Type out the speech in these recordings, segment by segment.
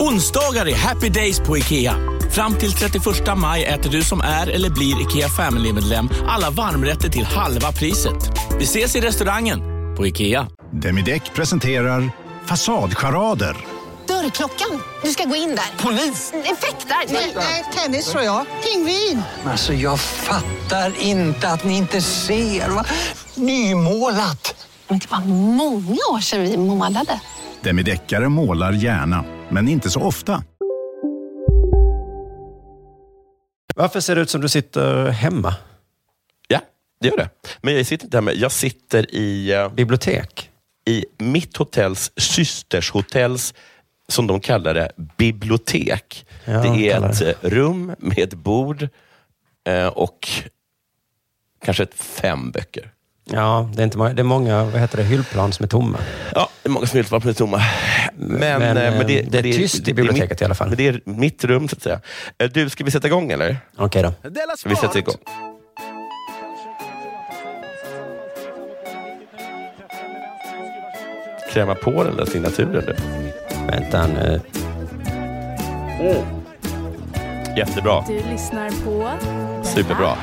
Onsdagar är happy days på IKEA. Fram till 31 maj äter du som är eller blir IKEA Family-medlem alla varmrätter till halva priset. Vi ses i restaurangen på IKEA. Demideck presenterar Fasadcharader. Dörrklockan. Du ska gå in där. Polis? Effektar? Nej, tennis tror jag. Pingvin. Alltså jag fattar inte att ni inte ser. Va? Nymålat! Men det var många år sedan vi målade. Demideckare målar gärna, men inte så ofta. Varför ser det ut som du sitter hemma? Ja, det gör det. Men jag sitter inte hemma. Jag sitter i, eh, Bibliotek? i mitt hotells systershotells, som de kallar det, bibliotek. Ja, det är ett det. rum med ett bord eh, och kanske ett fem böcker. Ja, det är, inte många, det är många vad heter det, hyllplan som är tomma. Ja, det är många som vara på det tomma. Men, Men, eh, men eh, det är tyst i biblioteket mitt, i alla fall. Men det är mitt rum, så att säga. Eh, Du, ska vi sätta igång eller? Okej då. Vi sätter igång. Kräma på den där signaturen du. Vänta nu. Jättebra. Du lyssnar på Superbra.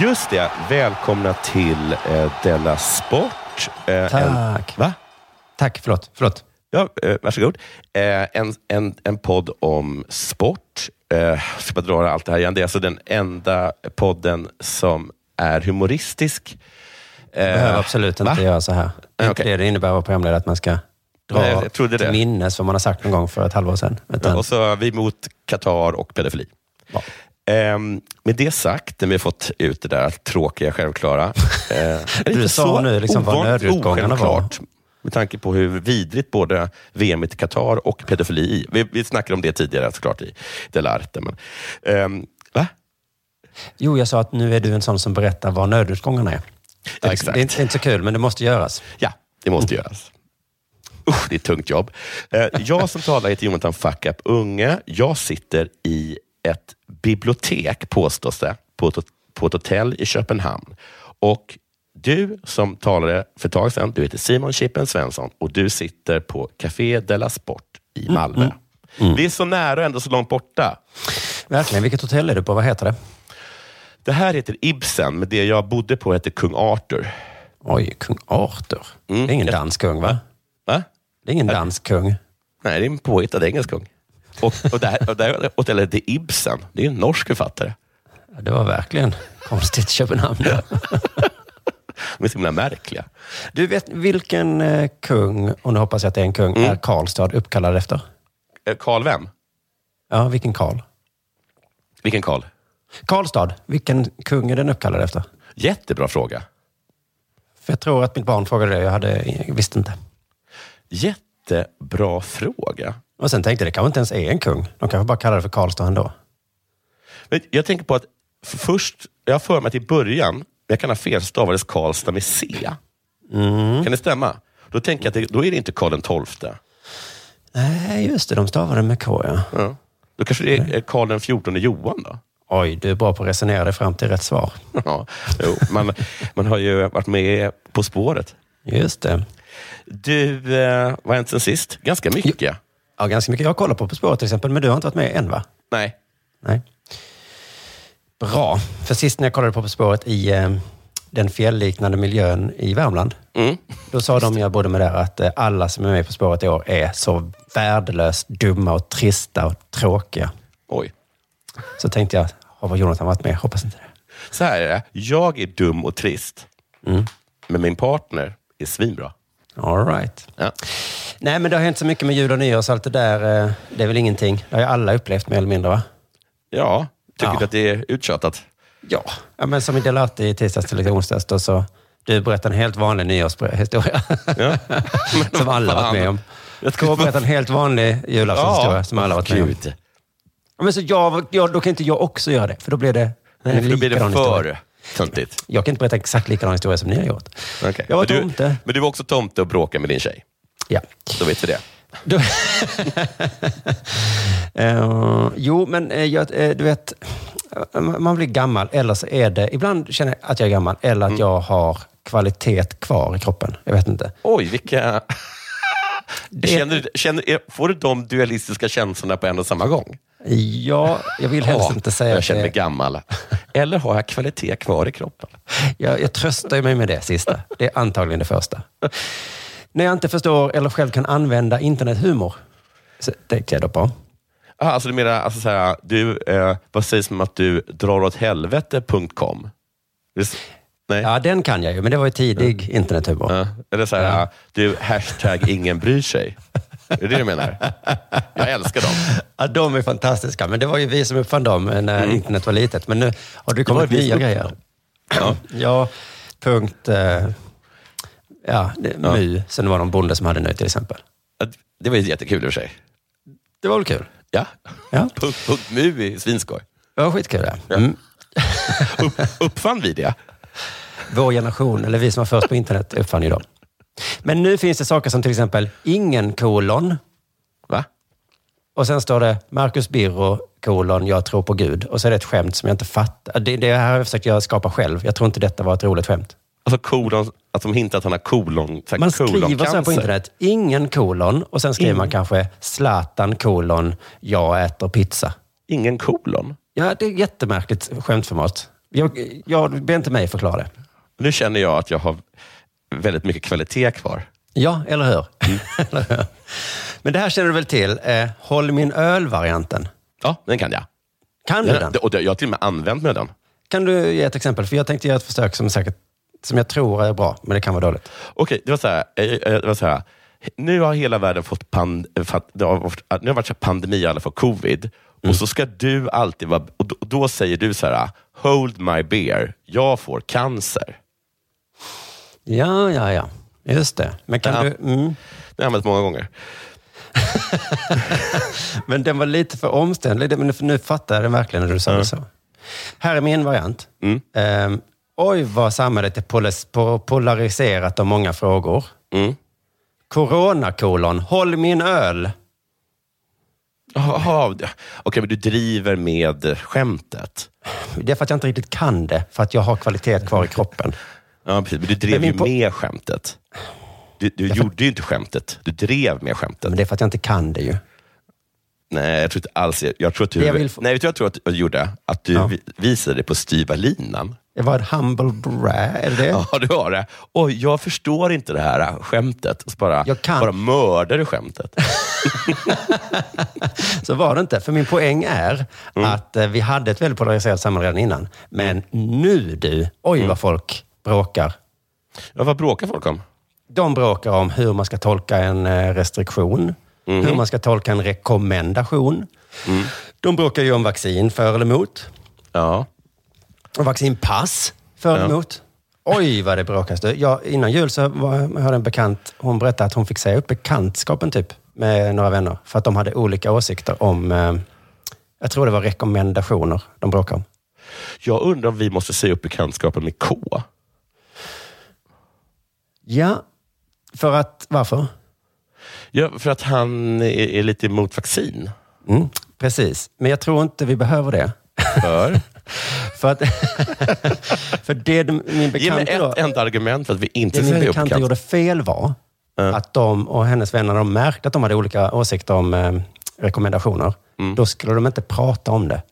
Just det. Välkomna till eh, Della Sport. Eh, Tack. En, va? Tack, förlåt. förlåt. Ja, eh, varsågod. Eh, en, en, en podd om sport. Eh, ska bara dra allt det här igen. Det är alltså den enda podden som är humoristisk. Jag behöver absolut inte va? göra så här. Det är inte okej. det det innebär att vara programledare, att man ska dra Nej, jag trodde till det. minnes vad man har sagt någon gång för ett halvår sedan. Utan, Och så är vi mot Qatar och pedofili. Ja. Ehm, med det sagt, när vi har fått ut det där tråkiga, självklara. Eh, Du sa nu liksom vad nödutgångarna var. Med tanke på hur vidrigt både VM i Qatar och pedofili vi, vi snackade om det tidigare såklart i Delarte. Men, ehm, va? Jo, jag sa att nu är du en sån som berättar vad nödutgångarna är. Det är, exakt. det är inte, så kul, men det måste göras. Ja, det måste göras. Usch, det är ett tungt jobb. Eh, Jag som talar heter Jonathan Fuck Up Unge. Jag sitter i ett bibliotek, påstås det, på ett, på ett hotell i Köpenhamn. Och du som talade för ett tag sedan, du heter Simon Chippen Svensson och du sitter på Café de la Sport i Malmö. Vi är så nära och ändå så långt borta. Verkligen. Vilket hotell är du på? Vad heter det? Det här heter Ibsen, men det jag bodde på heter Kung Arthur. Oj, kung Arthur. Mm. Det är ingen Ja. dansk kung, va? Va? Det är ingen dansk kung. Nej, det är en påhittad engelsk kung. Och, och, det här, och det här hotellet heter Ibsen. Det är en norsk författare. Ja, Det var verkligen konstigt Köpenhamn. De är så himla märkliga. Du vet vilken eh, kung, och nu hoppas jag att det är en kung, Mm. är Karlstad uppkallad efter? Eh, Karl vem? Ja, vilken Karl? Vilken Karl? Karlstad, vilken kung är den uppkallad efter? Jättebra fråga. För jag tror att mitt barn frågade det, jag hade, visste inte. Jättebra fråga. Och sen tänkte jag, det kanske inte ens är en kung. De kanske bara kallar det för Karlstad ändå. Men jag tänker på att först, jag har för mig att i början, jag kan ha fel, stavades Karlstad med C. Mm. Kan det stämma? Då tänker jag att det, då är det inte Karl tolfte. Nej, just det. De stavade med K, ja. Ja. Då kanske det är Karl fjortonde Johan då? Oj, du är bra på att resonera dig fram till rätt svar. Ja, jo, man, man har ju varit med På spåret. Just det. Du, eh, vad har hänt sen sist? Ganska mycket. Ja, ganska mycket. Jag kollar på På spåret till exempel, men du har inte varit med än, va? Nej. Nej. Bra. För sist när jag kollade på På spåret i eh, den fjällliknande miljön i Värmland, Mm. då sa de jag bodde med där att eh, alla som är med På spåret i år är så värdelöst dumma och trista och tråkiga. Oj. Så tänkte jag, har Jonathan varit med? Hoppas inte det. Så här är det. Jag är dum och trist. Mm. Men min partner är svinbra. All right. Ja. Nej, men det har hänt så mycket med jul och nyår så allt det där, eh, det är väl ingenting. Det har ju alla upplevt mer eller mindre, va? Ja, tycker Ja. du att det är uttjatat? Ja. ja men som i Delarte i tisdags till onsdags, då så du berättade en helt vanlig nyårshistoria. Ja. som alla varit med om. Jag ska berätta en helt vanlig julaftonshistoria som alla varit med om. Ja, Men så jag, jag, då kan inte jag också göra det, för då blir det en för då blir det likadan historia. för töntigt. Jag kan inte berätta exakt likadan historia som ni har gjort. Okay. Jag var men, du, tomte. men du var också tomte och bråkade med din tjej. Ja. Då vet vi det. Eh, jo, men jag, eh, du vet, man blir gammal eller så är det, ibland känner jag att jag är gammal eller att Mm. jag har kvalitet kvar i kroppen. Jag vet inte. Oj, vilka... Det- Känner, känner, får du de dualistiska känslorna på en och samma gång? Ja, jag vill helst Ja, inte säga Jag känner mig det, gammal. Eller har jag kvalitet kvar i kroppen? jag, jag tröstar mig med det sista. Det är antagligen det första. När jag inte förstår eller själv kan använda internethumor, så tänkte jag då på. Ah, alltså du menar, alltså så här, du, eh, vad sägs om att du drar åt helvete.com? Det Nej? Ja, den kan jag ju, men det var ju tidig internethumor. Ja. Eller så här, du, hashtag ingen bryr sig. Är det det du menar? Jag älskar dem. Ja, de är fantastiska, men det var ju vi som uppfann dem när internet var litet. Men nu har det kommit nya grejer. Ja. Ja, punkt... Eh, ja, det, mu. Sen var det någon bonde som hade nu till exempel. Det var ju jättekul i och för sig. Det var väl kul? Ja. Ja, Punkt, punkt mu i svinskoj. det var skitkul det. Mm. Upp, uppfann vi det? Vår generation, eller vi som var först på internet, uppfann ju dem. Men nu finns det saker som till exempel ingen kolon Va? och sen står det Marcus Birro kolon jag tror på Gud. Och så är det ett skämt som jag inte fattar. Det, det här har jag försökt göra, skapa själv. Jag tror inte detta var ett roligt skämt. Alltså kolon, att de hintar att han har kolon, så här Man skriver så här på internet, ingen kolon och sen skriver man kanske Zlatan kolon, jag äter pizza. Ingen kolon? Ja, det är jättemärkligt skämtformat. Jag, jag ber inte mig förklara det. Nu känner jag att jag har väldigt mycket kvalitet kvar. Ja, eller hur? eller hur? Men det här känner du väl till? Eh, håll min öl-varianten. Ja, den kan jag. Kan du den? Den, och jag har till och med använt mig av den. Kan du ge ett exempel? För jag tänkte göra ett försök som, säkert, som jag tror är bra, men det kan vara dåligt. Okej, det var så här. eh, eh, Det var så här. Nu har hela världen fått pand, fatt- det har, nu har varit så pandemi, alla får covid. Och så ska du alltid vara... Och då, då säger du så här, hold my beer, jag får cancer. Ja, ja, ja. Just det. Men kan Ja. du... Mm. Det har jag använt många gånger. Men den var lite för omständlig. Men nu- fattar jag den verkligen när du sa det så. Här är min variant. Mm. Ehm, oj, vad samhället är polariserat om många frågor. Mm. Corona kolon, håll min öl. Jaha, Okej, men du driver med skämtet. Det är för att jag inte riktigt kan det, för att jag har kvalitet kvar i kroppen. Ja, precis. Men du drev Men ju med skämtet. Du, du gjorde ju inte skämtet, du drev med skämtet. Men det är för att jag inte kan det ju. Nej, jag tror inte alls jag tror att du, jag vill Nej, vet du jag tror att du gjorde? Att du Ja. vi- visade det på styva linan. Det var ett humble brag, är det det? Ja, du har det. Oj, jag förstår inte det här skämtet. Och så bara, Jag kan. bara mördar du skämtet. Så var det inte. För min poäng är Mm. att eh, vi hade ett väldigt polariserat samhälle redan innan. Men nu du, oj Mm. vad folk bråkar. Ja, vad bråkar folk om? De bråkar om hur man ska tolka en eh, restriktion, Mhm. hur man ska tolka en rekommendation. Mm. De bråkar ju om vaccin, för eller emot. Ja. Och vaccinpass, för eller Ja. emot. Oj, vad det bråkas. Jag, innan jul så var, hörde en bekant, hon berättade att hon fick säga upp bekantskapen typ med några vänner. För att de hade olika åsikter om, eh, jag tror det var rekommendationer de bråkade om. Jag undrar om vi måste säga upp bekantskapen med K. Ja, för att, varför? Ja, för att han är, är lite emot vaccin. Mm, precis, men jag tror inte vi behöver det. För? För att, för det min Ge mig bekanta då, ett enda argument för att vi inte det ska min säga upp bekanta bekantskap. gjorde fel var Ja. att de och hennes vänner de märkte att de hade olika åsikter om eh, rekommendationer. Mm. Då skulle de inte prata om det.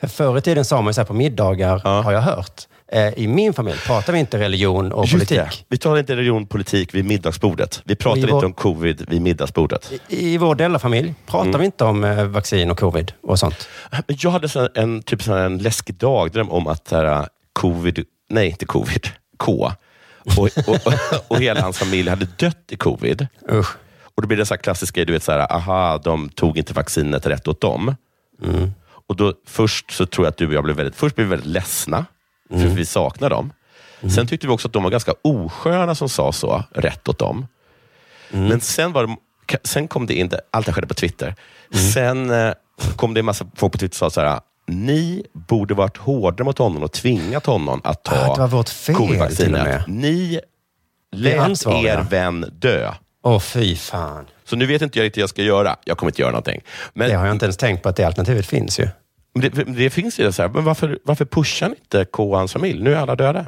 För förr i tiden sa man ju så här på middagar, Ja. har jag hört. Eh, I min familj pratar vi inte religion och Just politik. det. Vi talar inte religion politik vid middagsbordet. Vi pratar Och i inte vår- om covid vid middagsbordet. I, I vår Della-familj pratar Mm. vi inte om eh, vaccin och covid och sånt. Jag hade så en, typ så här en läskig dagdröm om att här, covid, nej inte covid, K, och, och, och hela hans familj hade dött i covid. Usch. Och då blir det så här klassiska, du vet, så här, aha, de tog inte vaccinet rätt åt dem. Och då, först så tror jag att du och jag blev väldigt, först blev vi väldigt ledsna, för vi saknar dem. Sen tyckte vi också att de var ganska osköna som sa så, rätt åt dem. Men sen, var det, sen kom det in, allt det skedde på Twitter. Mm. Sen eh, kom det en massa folk på Twitter som sa så här, ni borde varit hårdare mot honom och tvingat honom att ta Ah, det var vårt fel covid-vaccinet. Ni lät er vän dö. Åh, fy fan. Så nu vet inte jag riktigt vad jag ska göra. Jag kommer inte göra någonting. Men Det har jag inte ens tänkt på att det alternativet finns ju. Men Det, det finns ju så här, men varför, varför pushar ni inte K och hans familj? Nu är alla döda.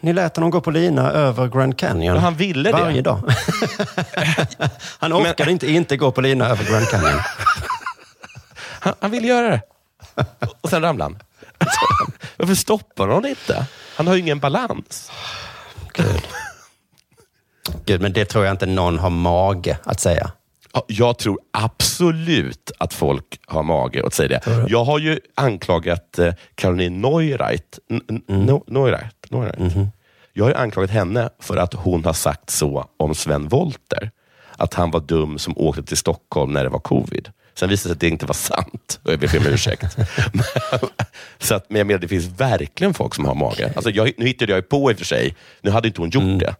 Ni lät honom gå på lina över Grand Canyon. Men han ville det. Varje dag. han orkade inte inte gå på lina över Grand Canyon. Han, han ville göra det. Och sen ramlade han. Varför stoppar hon inte? Han har ju ingen balans. Gud. Gud, men det tror jag inte någon har mage att säga. Ja, Jag tror absolut att folk har mage att säga det. Jag har ju anklagat eh, Caroline Neureit. Neureit, Neureit. Jag har ju anklagat henne för att hon har sagt så om Sven Wollter. Att han var dum som åkte till Stockholm när det var covid. Sen visade det sig att det inte var sant. Och jag ber om ursäkt. Men- så att, men jag menar, det finns verkligen folk som har mage. Alltså jag, nu hittade jag ju på i och för sig. Nu hade inte hon gjort det.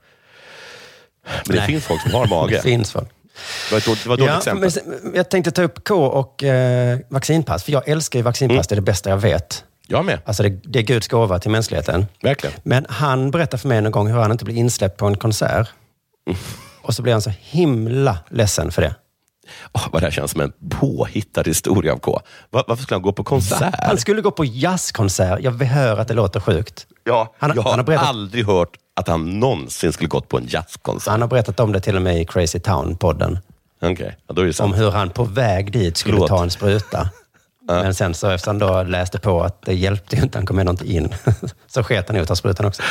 Men det Nej. finns folk som har mage. Det finns folk. Det var ett, det var ett dåligt Ja, exempel. men jag tänkte ta upp K och eh, vaccinpass. För jag älskar ju vaccinpass. Det är det bästa jag vet. Jag med. Alltså det, det är Guds gåva till mänskligheten. Verkligen. Men han berättade för mig en gång hur han inte blev insläppt på en konsert. Och så blev han så himla ledsen för det. Åh, vad det här känns som en påhittad historia av K. Va- varför skulle han gå på konsert? Han skulle gå på jazzkonsert. Jag hör att det låter sjukt. Ja, han- jag har, han har berättat- aldrig hört att han någonsin skulle gått på en jazzkonsert. Han har berättat om det till och med i Crazy Town-podden. Okej, ja, är det Om hur han på väg dit skulle Förlåt. ta en spruta. Men sen så efter han då läste på att det hjälpte inte, han kom ändå inte in. så sket han i att ta sprutan också.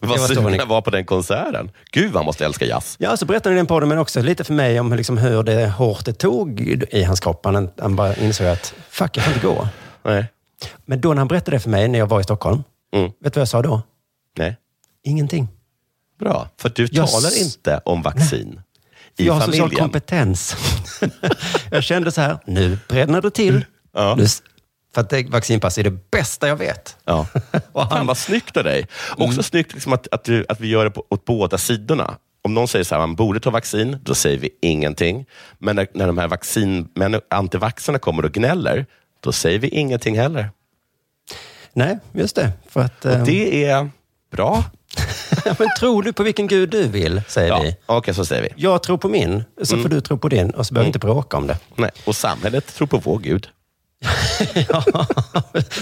Men vad sugen jag var på den konserten. Gud, han måste älska jazz. Ja, så berättade han i den podden, men också lite för mig om liksom hur det hårt det tog i hans kropp. Han, han bara insåg att, fuck, jag får inte gå. Nej. Men då när han berättade det för mig, när jag var i Stockholm, Mm. vet du vad jag sa då? Nej. Ingenting. Bra, för du Jag talar inte om vaccin i jag har social familjen. kompetens. jag kände så här, nu brednar det till. Ja. Nu, för att det, vaccinpass är det bästa jag vet. Ja. Och han- Fan vad snyggt av dig. Också snyggt liksom att, att, du, att vi gör det på, åt båda sidorna. Om någon säger så här, man borde ta vaccin, då säger vi ingenting. Men när, när de här vaccin, men antivaxarna kommer och gnäller, då säger vi ingenting heller. Nej, just det. För att, Och eh, det är bra. men tror du på vilken gud du vill, säger Ja, vi. okej, så säger vi. Jag tror på min, så får du tro på din och så behöver vi inte bråka om det. Nej. Och samhället tror på vår Gud. ja,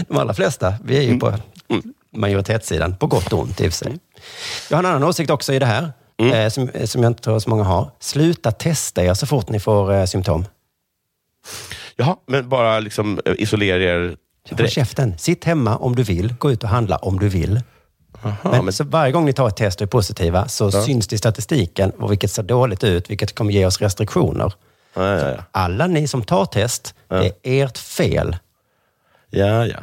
de allra flesta, vi är ju på majoritetssidan, på gott och ont i och för sig. Jag har en annan åsikt också i det här, eh, som, som jag inte tror så många har. Sluta testa er så fort ni får eh, symptom. Jaha, men bara liksom eh, isolera er Håll käften. Sitt hemma om du vill. Gå ut och handla om du vill. men, Så varje gång ni tar ett test och är positiva så syns det i statistiken och vilket ser dåligt ut, vilket kommer ge oss restriktioner. Ja, ja, ja. Alla ni som tar test, det är ert fel. ja, ja.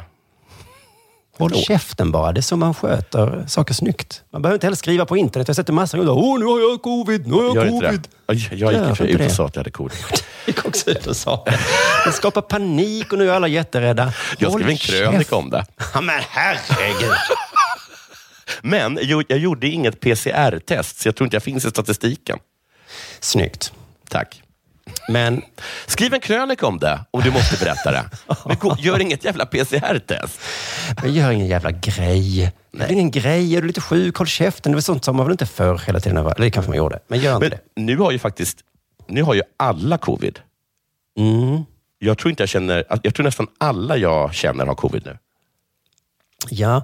Håll käften bara. Det är så man sköter saker snyggt. Man behöver inte heller skriva på internet. Jag har sett det massor gånger. Åh, nu har jag covid, nu har jag Gör covid. Oj, Jag gick ut och sa att jag hade covid. Jag gick också ut och sa det. Det skapar panik och nu är alla jätterädda. Jag skrev en krönika om det. Ja, men herregud. Men jag gjorde inget PCR-test, så jag tror inte jag finns i statistiken. Snyggt. Tack. Men Skriv en krönika om det, om du måste berätta det. Men gör inget jävla PCR-test. Men gör ingen jävla grej. Det är ingen grej. Är du lite sjuk, håll käften. Det var sånt som man väl inte förr hela tiden? Eller det kanske man gjorde. Men gör inte Men det. nu har ju faktiskt nu har ju alla covid. Mm. Jag tror, inte jag, känner, jag tror nästan alla jag känner har covid nu. Ja,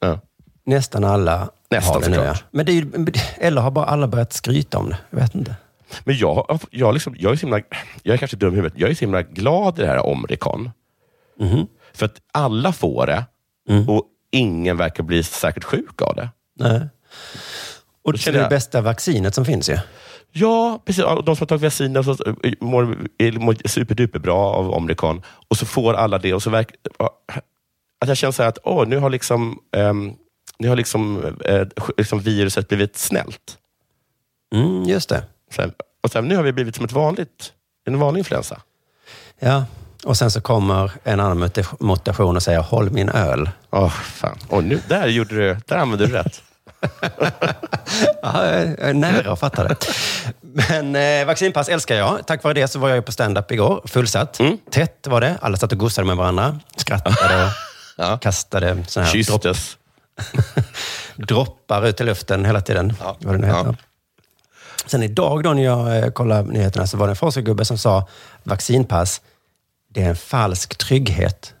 Ja. nästan alla Nästan, har det nu. Men det är eller har bara alla börjat skryta om det? Jag vet inte. Men jag, jag, liksom, jag, är så himla, jag är kanske dum i huvudet. Jag är så himla glad i det här Omrikon. Mhm. För att alla får det Mm. och ingen verkar bli särskilt sjuk av det. Nej. Och det är det bästa vaccinet som finns ju. Ja. precis. De som har tagit vacciner så mår, är- mår superduper bra av Omrikon. Och så får alla det. Och så verk, att jag känner så här att åh, nu har liksom, ehm, nu har liksom, eh, liksom viruset blivit snällt. Mm, just det. Här, och här, nu har vi blivit som ett vanligt, en vanlig influensa. Ja. Och sen så kommer en annan muta- mutation och säger håll min öl. Åh, fan. Och nu, där, gjorde du, där använde du rätt. Ja, jag är nära att fatta det. Men eh, vaccinpass älskar jag. Tack vare det så var jag ju på stand-up igår. Fullsatt. Mm. Tätt var det. Alla satt och gossade med varandra. Skrattade och kastade såna här Kysstes. droppar ut i luften hela tiden. Vad det nu heter. Ja. Sen idag då när jag eh, kollade nyheterna så var det en forskargubbe som sa vaccinpass, det är en falsk trygghet.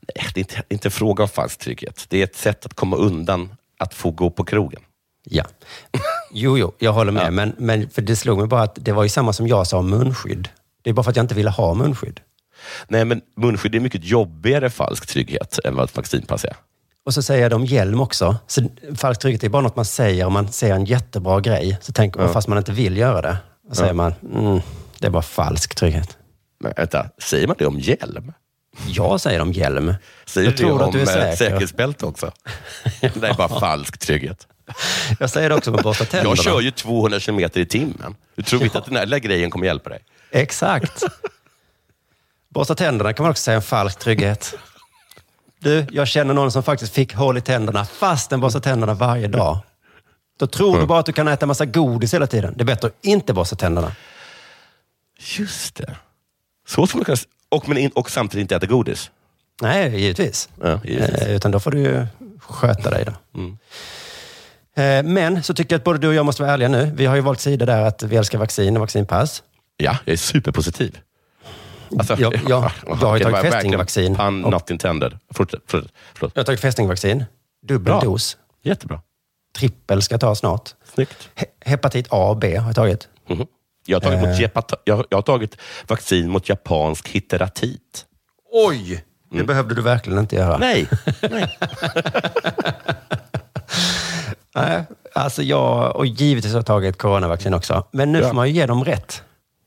Nej, det är inte, inte en fråga om falsk trygghet. Det är ett sätt att komma undan att få gå på krogen. Ja. Jo, jo, jag håller med. Men, men för det slog mig bara att det var ju samma som jag sa om munskydd. Det är bara för att jag inte ville ha munskydd. Nej, men munskydd är mycket jobbigare falsk trygghet än vad ett vaccinpass är. Och så säger de hjälm också. Så falsk trygghet är bara något man säger om man ser en jättebra grej. Så tänker man, fast man inte vill göra det. Då säger man, mm, det är bara falsk trygghet. Men vänta, säger man det om hjälm? Jag säger om hjälm. Säger jag du tror det att du är om eh, säker. säkerhetsbälte också? Det är bara falsk trygghet. Jag säger det också med borsta tänderna. Jag kör ju 200 kilometer i timmen. Du tror inte att den här lilla grejen kommer hjälpa dig? Exakt. Borsta tänderna kan man också säga en falsk trygghet. Du, jag känner någon som faktiskt fick hål i tänderna fast den borstar tänderna varje dag. Då tror du bara att du kan äta massa godis hela tiden. Det är bättre att inte borsta tänderna. Just det. Så får man kunna... Och, men in, och samtidigt inte äta godis. Nej, givetvis. Ja, givetvis. Eh, utan då får du ju sköta dig. Då. Eh, men så tycker jag att både du och jag måste vara ärliga nu. Vi har ju valt sida där att vi älskar vaccin och vaccinpass. Ja, jag är superpositiv. Alltså, Jag- jag- jag har tagit fästingvaccin. Pun Och- not intended. Fortsätt, förlåt. förlåt. Jag har tagit fästingvaccin. Dubbel Bra. dos. Jättebra. Trippel ska jag ta snart. Snyggt. He- hepatit A och B har jag tagit. Mhm. Jag, har tagit mot Eh. jepata- jag, jag har tagit vaccin mot japansk hitteratit. Oj! Det behövde du verkligen inte göra. Nej. Nej. Nej, alltså jag, och givetvis har jag tagit coronavaccin också. Men nu Ja. får man ju ge dem rätt.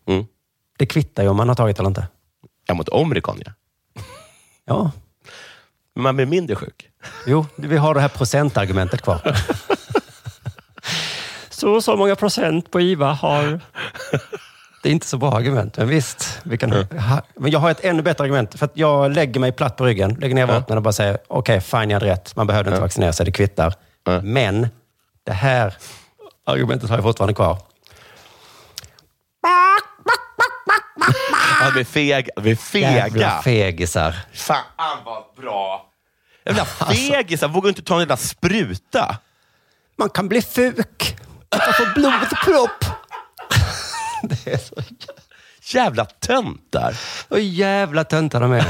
Mm. Det kvittar ju om man har tagit eller inte. Ja, mot Omicron, ja. Ja, Men man blir mindre sjuk. jo, vi har det här procentargumentet kvar. så och så många procent på IVA har... Det är inte så bra argument, men visst. Vi kan, ha, men jag har ett ännu bättre argument. För att jag lägger mig platt på ryggen, lägger ner vapnen och bara säger okej, fine, jag hade rätt. Man behövde inte vaccinera sig, det kvittar. Men det här argumentet har jag fortfarande kvar. Ja, vi är feg, vi är fega. Jävla fegisar. Fan vad bra. Jävla fegisar. Vågar inte ta en jävla spruta. Man kan bli fuk. Man kan få blodpropp. Det är så, Jävla töntar. så jävla töntar de är.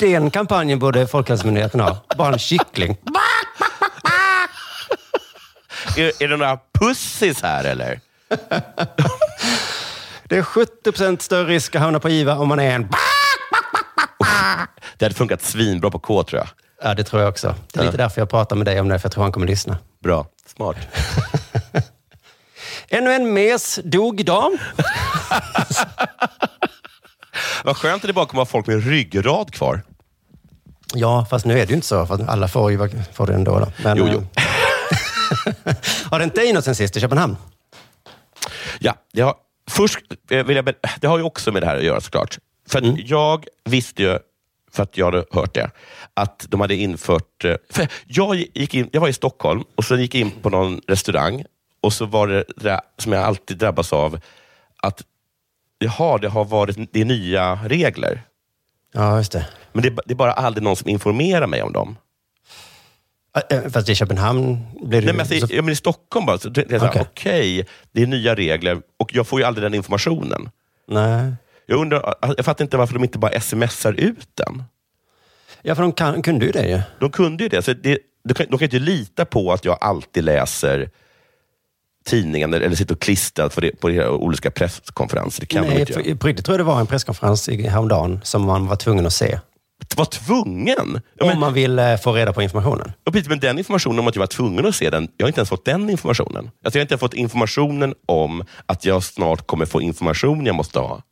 Den kampanjen borde Folkhälsomyndigheten ha. Bara en kyckling. Är, är det några pussis här eller? Det är 70 procent större risk att hamna på IVA om man är en... Det hade funkat svinbra på K tror jag. Ja, det tror jag också. Det är lite därför jag pratar med dig om det, för jag tror han kommer lyssna. Bra. Smart. Ännu en mes dog idag. Vad skönt att det bara kommer att ha folk med ryggrad kvar. Ja, fast nu är det ju inte så, för att alla får ju får det ändå. Då. Men, Jo, jo. eh, har det inte inåt sen sist i Köpenhamn? Ja, det har, först eh, vill jag, det har ju också med det här att göra såklart. För att jag visste ju, för att jag hade hört det, att de hade infört... eh, jag, gick in, jag var i Stockholm och så gick jag in på någon restaurang och så var det det där som jag alltid drabbas av, att jaha, det har varit det nya regler. Ja, just det. Men det, det är bara aldrig någon som informerar mig om dem. Eh, eh, Fast i Köpenhamn blir det Nej, men, alltså, så- ja, men I Stockholm bara, så det det är okej, Okej. okay, det är nya regler och jag får ju aldrig den informationen. Nej. Jag, undrar, jag fattar inte varför de inte bara smsar ut den. Ja, för de kan, kunde ju det ju. De kunde ju det. Så det de, kan, de kan inte lita på att jag alltid läser tidningen eller sitter och klistrar på, det, på det, olika presskonferenser. Det kan de Nej, inte för, på riktigt tror jag det var en presskonferens i häromdagen som man var tvungen att se. Var tvungen? Ja, men, Om man vill eh, få reda på informationen. ja, precis, men den informationen om att jag var tvungen att se den, jag har inte ens fått den informationen. Alltså, jag har inte fått informationen om att jag snart kommer få information jag måste ha.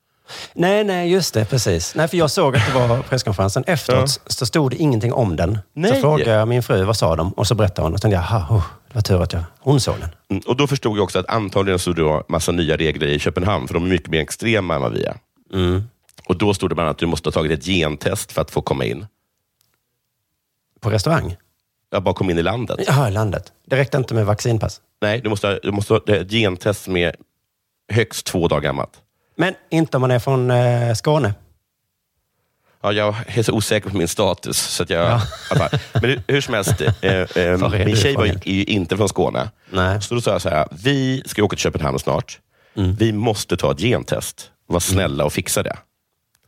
Nej, nej, just det. Precis. Nej, för jag såg att det var presskonferensen. Efteråt så stod det ingenting om den. Nej. Så frågade jag min fru, vad sa de? Och så berättade hon. Och så tänkte jag, aha, oh, det var tur att jag, hon såg den. Mm, och Då förstod jag också att antagligen så då massa nya regler i Köpenhamn, för de är mycket mer extrema än vad vi är. Mm. Och Då stod det bland annat att du måste ha tagit ett gentest för att få komma in. På restaurang? Jag bara kom in i landet. Jaha, landet. Det räckte inte med vaccinpass. Nej, du måste, ha- du måste ha ett gentest som är högst två dagar gammalt. Men inte om man är från eh, Skåne. Ja, jag är så osäker på min status. Så att jag, Ja. fall. Men hur- hur som helst, eh, eh, min du tjej var ju, är ju inte från Skåne. Nej. Så då sa jag så här, vi ska åka till Köpenhamn snart. Mm. Vi måste ta ett gentest. Var snälla och fixa det.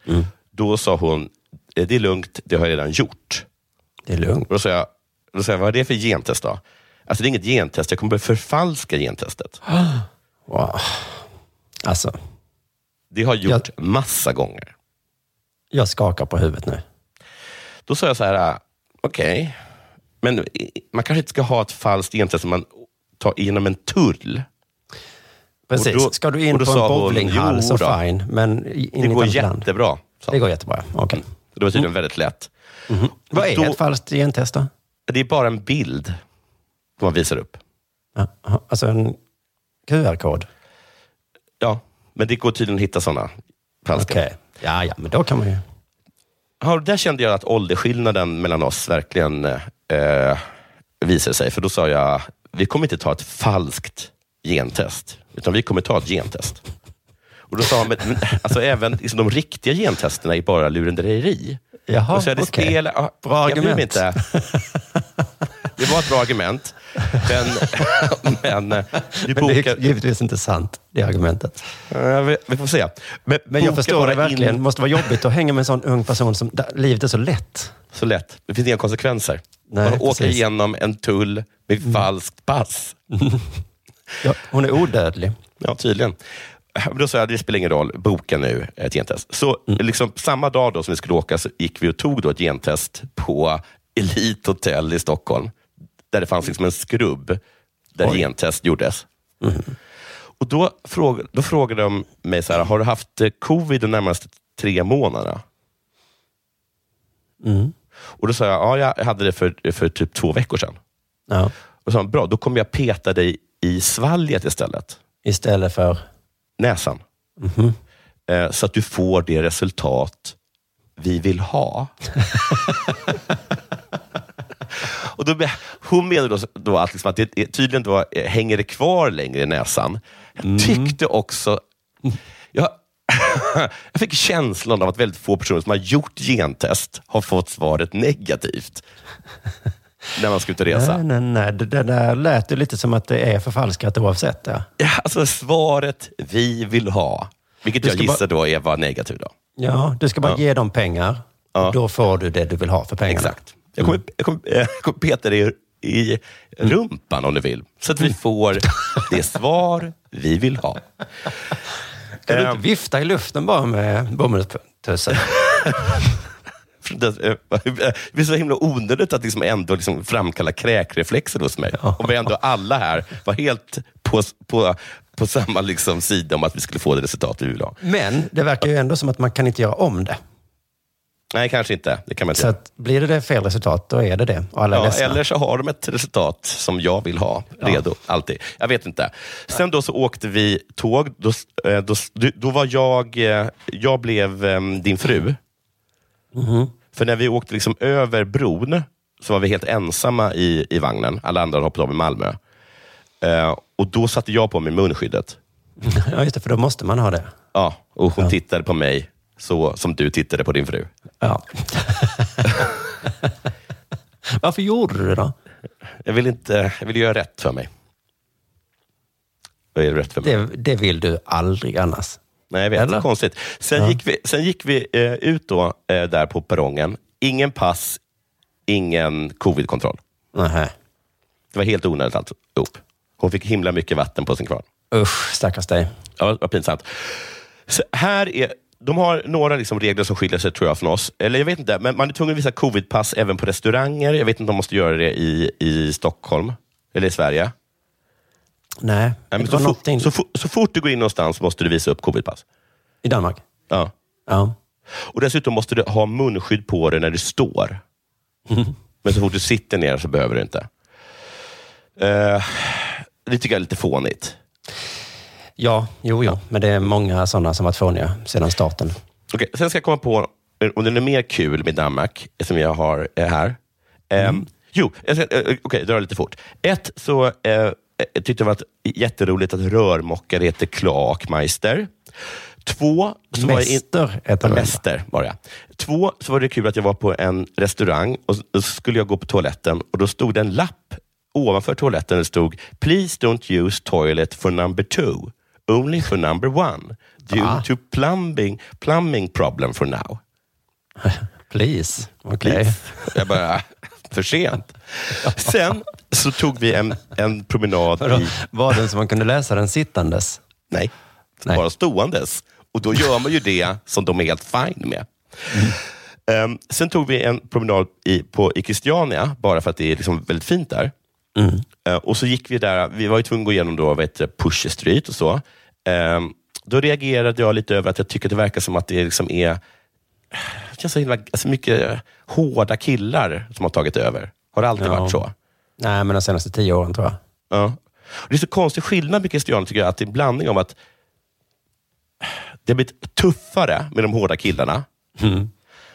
Mm. Då sa hon, "Eh, det är lugnt, det har jag redan gjort. Det är lugnt. Och då sa jag, då sa jag vad är det för gentest då? Alltså det är inget gentest, jag kommer börja förfalska gentestet. Wow. Alltså, Det har jag gjort massa gånger. jag skakar på huvudet nu. Då sa jag så här, ah, okej, men i- man kanske inte ska ha ett falskt gentest som man tar igenom en tull. Precis. Då- Ska du in på en bowlinghall "Jo så då, fine, men in Det går annat land. jättebra. sa Det går jättebra. Okej. Det var tydligen väldigt lätt. Vad är Då- ett falskt gentest då? Det är bara en bild som man visar upp. Ja, Alltså en QR-kod? Ja, men det går tydligen att hitta sådana falska. Okej. Ja, ja, men då kan man ju... Ja, där kände jag att åldersskillnaden mellan oss verkligen eh, visade sig. För då sa jag, vi kommer inte ta ett falskt gentest, utan vi kommer ta ett gentest. Och då sa han, men, alltså även liksom, de riktiga gentesterna är bara lurendrejeri. Jaha, Och så är det okej. spel, ja, Bra argument. Inte. Det var ett bra argument. Men, men eh, vi Men det bokar... är givetvis inte sant, det argumentet. Vi, vi får se. Men, Men jag förstår det verkligen. In, Det måste vara jobbigt att hänga med en sån ung person som livet är så lätt. så lätt. Det finns inga konsekvenser. Nej, Man åker precis. Mm. igenom en tull med falskt pass. Ja, hon är odödlig. Ja, tydligen. Då sa jag, det spelar ingen roll, boka nu ett gentest. Så Mm. liksom, samma dag då som vi skulle åka så gick vi och tog då ett gentest på Elite Hotel i Stockholm. Där det fanns liksom en skrubb där Oj. gentest gjordes. Och då, fråg, då frågade de mig, så här, har du haft eh, covid de närmaste tre månaderna? Mm. Och Då sa jag, ja, jag hade det för, för typ två veckor sedan. Ja. Och sa, han, bra, då kommer jag peta dig i svalget istället. Istället för... näsan. Mhm. Eh, Så att du får det resultat vi vill ha. och då, hon menar då, då att, liksom att det tydligen då, eh, hänger det kvar längre i näsan. Jag Mm. tyckte också... Jag, jag fick känslan av att väldigt få personer som har gjort gentest har fått svaret negativt. När man ska ut och resa. Nej, nej, nej. Det, det där lät ju lite som att det är förfalskat oavsett. Ja, Ja, alltså svaret vi vill ha. Vilket jag gissar då är var negativt. Då. ja du ska bara Ja. ge dem pengar. Ja. Och då får du det du vill ha för pengarna. Exakt. Jag kommer, jag kommer, jag kommer peta dig i rumpan om du vill. Så att vi får det svar vi vill ha. Kan du Eh, inte vifta i luften bara med bomullstussen? det- eh, Det är så himla onödigt att liksom ändå liksom framkalla kräkreflexer hos mig. Ja. Om vi ändå alla här var helt på, på, på samma liksom sida om att vi skulle få det resultat vi vill ha. Men det verkar ju ändå som att man kan inte göra om det. Nej, kanske inte. Det kan man inte. Så att blir det fel resultat, då är det det. Och alla Ja, eller så har de ett resultat som jag vill ha, redo. Alltid. Jag vet inte. Sen då så åkte vi tåg. Då, eh, då, då var jag, eh, jag blev eh, din fru. Mhm. För när vi åkte liksom över bron så var vi helt ensamma i, i vagnen. Alla andra hade hoppat av i Malmö. Eh, och då satte jag på mig munskyddet. Ja, just det, för då måste man ha det. Ja, och hon Ja. tittade på mig så som du tittade på din fru. Ja. Varför gjorde du det då? Jag vill, inte, jag vill göra rätt för mig. Vad är rätt för mig? Det, det vill du aldrig annars. Nej, jag vet. Eller? Konstigt. Sen Ja. gick vi, sen gick vi eh, ut då, eh, där på perrongen. Ingen pass, ingen covid-kontroll. Nej. Det var helt onödigt alltihop. Hon fick himla mycket vatten på sin kvarn. Usch, stackars dig. Ja, vad pinsamt. Så här är, de har några liksom regler som skiljer sig tror jag från oss. Eller jag vet inte, men man är tvungen att visa covidpass även på restauranger. Jag vet inte om de måste göra det i, i Stockholm eller i Sverige. Nej, Nej, det var så, fort, någonting så, så fort du går in någonstans måste du visa upp covidpass. i Danmark. Ja. Ja. Och Dessutom måste du ha munskydd på dig när du står. Men så fort du sitter ner så behöver du inte. Eh, det tycker jag är lite fånigt. Ja, jo, jo. Men det är många sådana som varit fåniga sedan starten. Okej, sen ska jag komma på om det är mer kul med Danmark som jag har eh, här. Eh, Jo, jag ska- eh, okej, dra lite fort. Ett, så eh, jag tyckte det var jätteroligt att rörmokare heter Klakmeister. Två, så var jag in- Mäster. Mäster var jag. Två, så var det kul att jag var på en restaurang och så- skulle jag gå på toaletten och då stod det en lapp ovanför toaletten. Det stod Please don't use toilet for number two. Only for number one. Due Va? to plumbing, plumbing problem for now. Please. Okej. Please. Jag bara, för sent. Sen så tog vi en, en promenad Vadå? i... Var den som man kunde läsa den sittandes? Nej, Nej. bara ståendes. Och då gör man ju det som de är helt fine med. Ehm, sen tog vi en promenad i, på, i Christiania, bara för att det är liksom väldigt fint där. Eh, och så gick vi där, vi var ju tvungna att gå igenom då, vad heter det, Pusher Street och så. Ehm, då reagerade jag lite över att jag tycker att det verkar som att det liksom är det känns så himla, alltså mycket hårda killar som har tagit över. Har det alltid Ja. varit så? Nej, men de senaste tio åren tror jag. Ja. Det är så konstig skillnad med Christiania, tycker jag, att det är en blandning om att det har blivit tuffare med de hårda killarna.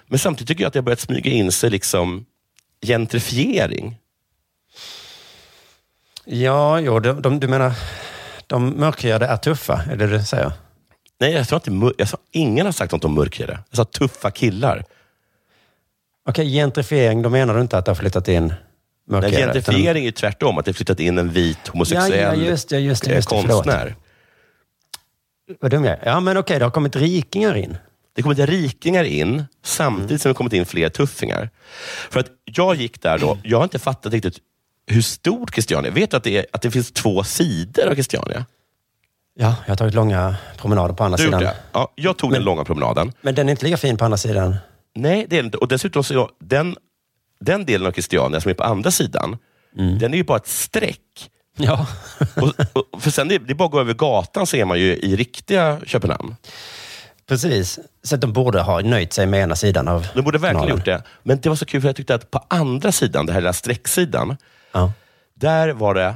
Men samtidigt tycker jag att det har börjat smyga in sig liksom gentrifiering. Ja, jo, de, de, du menar, de mörkhyade är tuffa, är det du säger? Nej, jag sa inte jag sa, ingen har sagt något om mörkhyade. Jag sa tuffa killar. Okej, gentrifiering, då menar du inte att det har flyttat in Nej, mörkhyade? utan- gentrifiering är ju tvärtom, att det flyttat in en vit homosexuell Ja, ja, just det, just det, eh, just konstnär. Vad dum jag är. Ja, men okej, det har kommit rikingar in. Det kommer inte rikingar in samtidigt som det kommit in fler tuffingar. För att jag gick där då, jag har inte fattat riktigt hur stort Christiania är. Vet du att det, är, att det finns två sidor av Christiania? Ja, jag har tagit långa promenader på andra Du sidan. det? Ja, jag tog den långa promenaden. Men den är inte lika fin på andra sidan. Nej, det är inte. Och dessutom så, den, den delen av Christiania som är på andra sidan, den är ju bara ett streck. Ja. Och, och, för sen det, det är bara att gå över gatan så är man ju i riktiga Köpenhamn. Precis. Så de borde ha nöjt sig med ena sidan av De borde verkligen kanalen. gjort det. Men det var så kul för jag tyckte att på andra sidan, den här lilla sträcksidan, Ja. där var det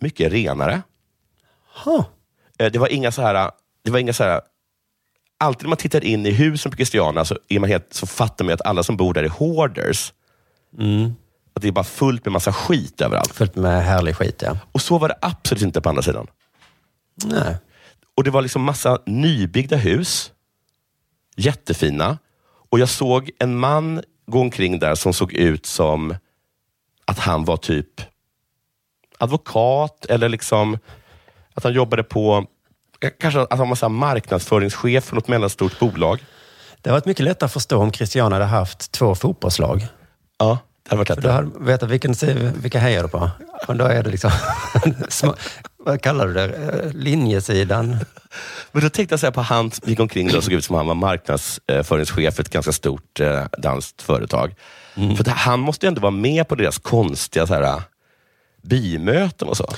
mycket renare. Huh. Eh, Det var inga så här... Det var inga så här alltid när man tittar in i husen på Christiania så, är man helt, så fattar man att alla som bor där är hoarders. Att det är bara fullt med massa skit överallt. Fullt med härlig skit, ja. Och så var det absolut inte på andra sidan. Nej. Och Det var liksom massa nybyggda hus. Jättefina. Och jag såg en man gå omkring där som såg ut som att han var typ advokat eller liksom att han jobbade på, kanske att han var massa marknadsföringschef för något mellanstort bolag. Det har varit mycket lättare att förstå om Christian hade haft två fotbollslag. Ja, det hade varit För då lättare. hade vetat vilken, vilka hejar du på. Och då är det liksom, små, vad kallar du det, Eh, linjesidan. Men då tänkte jag så här på han som gick omkring och såg ut som han var marknadsföringschef för ett ganska stort eh, danskt företag. För att han måste ju ändå vara med på deras konstiga så här, bymöten och så.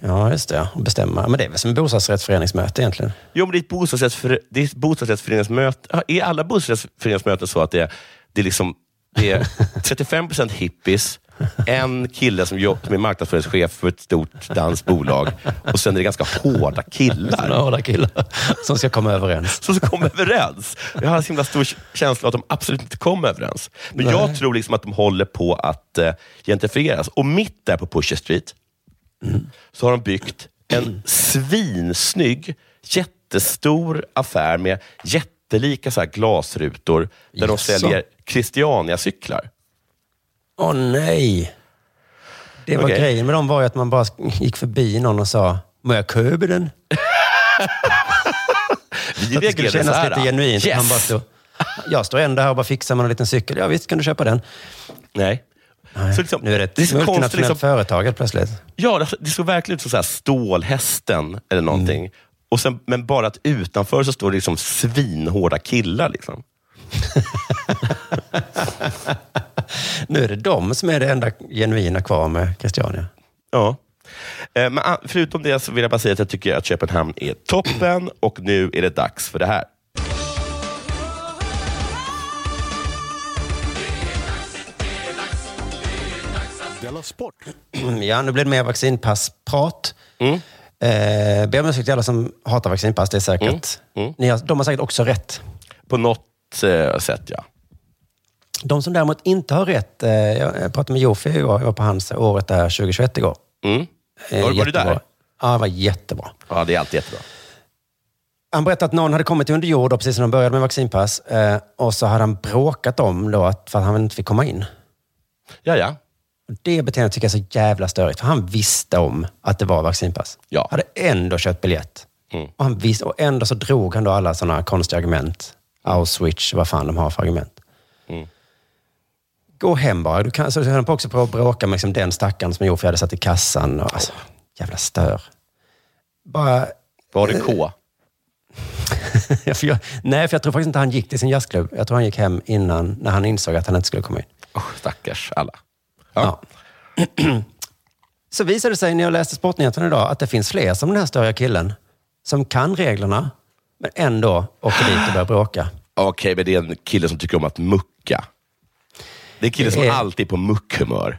Ja, just det. Och bestämma. Men det är väl som en bostadsrättsföreningsmöte egentligen. Jo, men det är ett bostadsrättsför, det är ett bostadsrättsföreningsmöte. Är alla bostadsrättsföreningsmöten så att det, är- det, är liksom, det är 35 procent hippies, en kille som, jobb, som är marknadsföringschef för ett stort danskt bolag och sen är det ganska hårda killar. Några killar som ska komma överens. som kom överens. Jag har en himla stor känsla av att de absolut inte kom överens. Men jag Nej. tror liksom att de håller på att uh, gentrifieras. Och mitt där på Pusher Street så har de byggt en svinsnygg, jättestor affär med jättelika så glasrutor där de Jaså? säljer Christiania-cyklar. Åh nej! Det var Okej. grejen med dem var ju att man bara gick förbi någon och sa, må jag köpa den? Vi Så att det skulle kännas här, lite genuint. Yes! Man bara stod, jag står ändå här och bara fixar med en liten cykel. Ja visst kan du köpa den. Nej. Nej. Så liksom, nu är det ett det är så multinationellt liksom, företag plötsligt. Ja, det- såg verkligen ut som så här stålhästen eller någonting. Och sen, men bara att utanför så står det liksom svinhårda killar. Liksom. Nu är det de som är det enda genuina kvar med Christiania. Ja. Eh, Men förutom det så vill jag bara säga att jag tycker att Köpenhamn är toppen och nu är det dags för det här. Sport! Ja, nu blir det mer vaccinpassprat. Mm. Eh, ber om ursäkt till alla som hatar vaccinpass, det är säkert. Mm. Ni har, de har säkert också rätt. På något eh, sätt, ja. De som däremot inte har rätt, eh, jag pratade med Jofi igår, jag var på hans året där 2021 igår. Mm. Eh, Var- var du där? Ja, det var jättebra. Ja, det är alltid jättebra. Han berättade att någon hade kommit under jord precis när de började med vaccinpass. Och så hade han bråkat om då att, för att han inte fick komma in. Ja, ja. Det beteendet tycker jag är så jävla störigt. För han visste om att det var vaccinpass. Ja. Hade ändå köpt biljett. Mm. Och, han visste, och ändå så drog han då alla sådana konstiga argument. Auschwitz, vad fan de har för argument. Mm. Gå hem bara. Du kan, så höll han på också på att bråka med liksom den stackaren som Jofi hade satt i kassan. Och, alltså, jävla stör. Bara... Var det K? Ja, för jag, nej, för jag tror faktiskt inte han gick till sin jazzklubb. Jag tror han gick hem innan, när han insåg att han inte skulle komma in. Oh, stackars alla. Ja. Så visade det sig när jag läste Sportnyheterna idag att det finns fler som den här störiga killen. Som kan reglerna, men ändå åker dit och börjar bråka. Okej, men det är en kille som tycker om att mucka. Det är en kille som är- alltid är på muckhumör.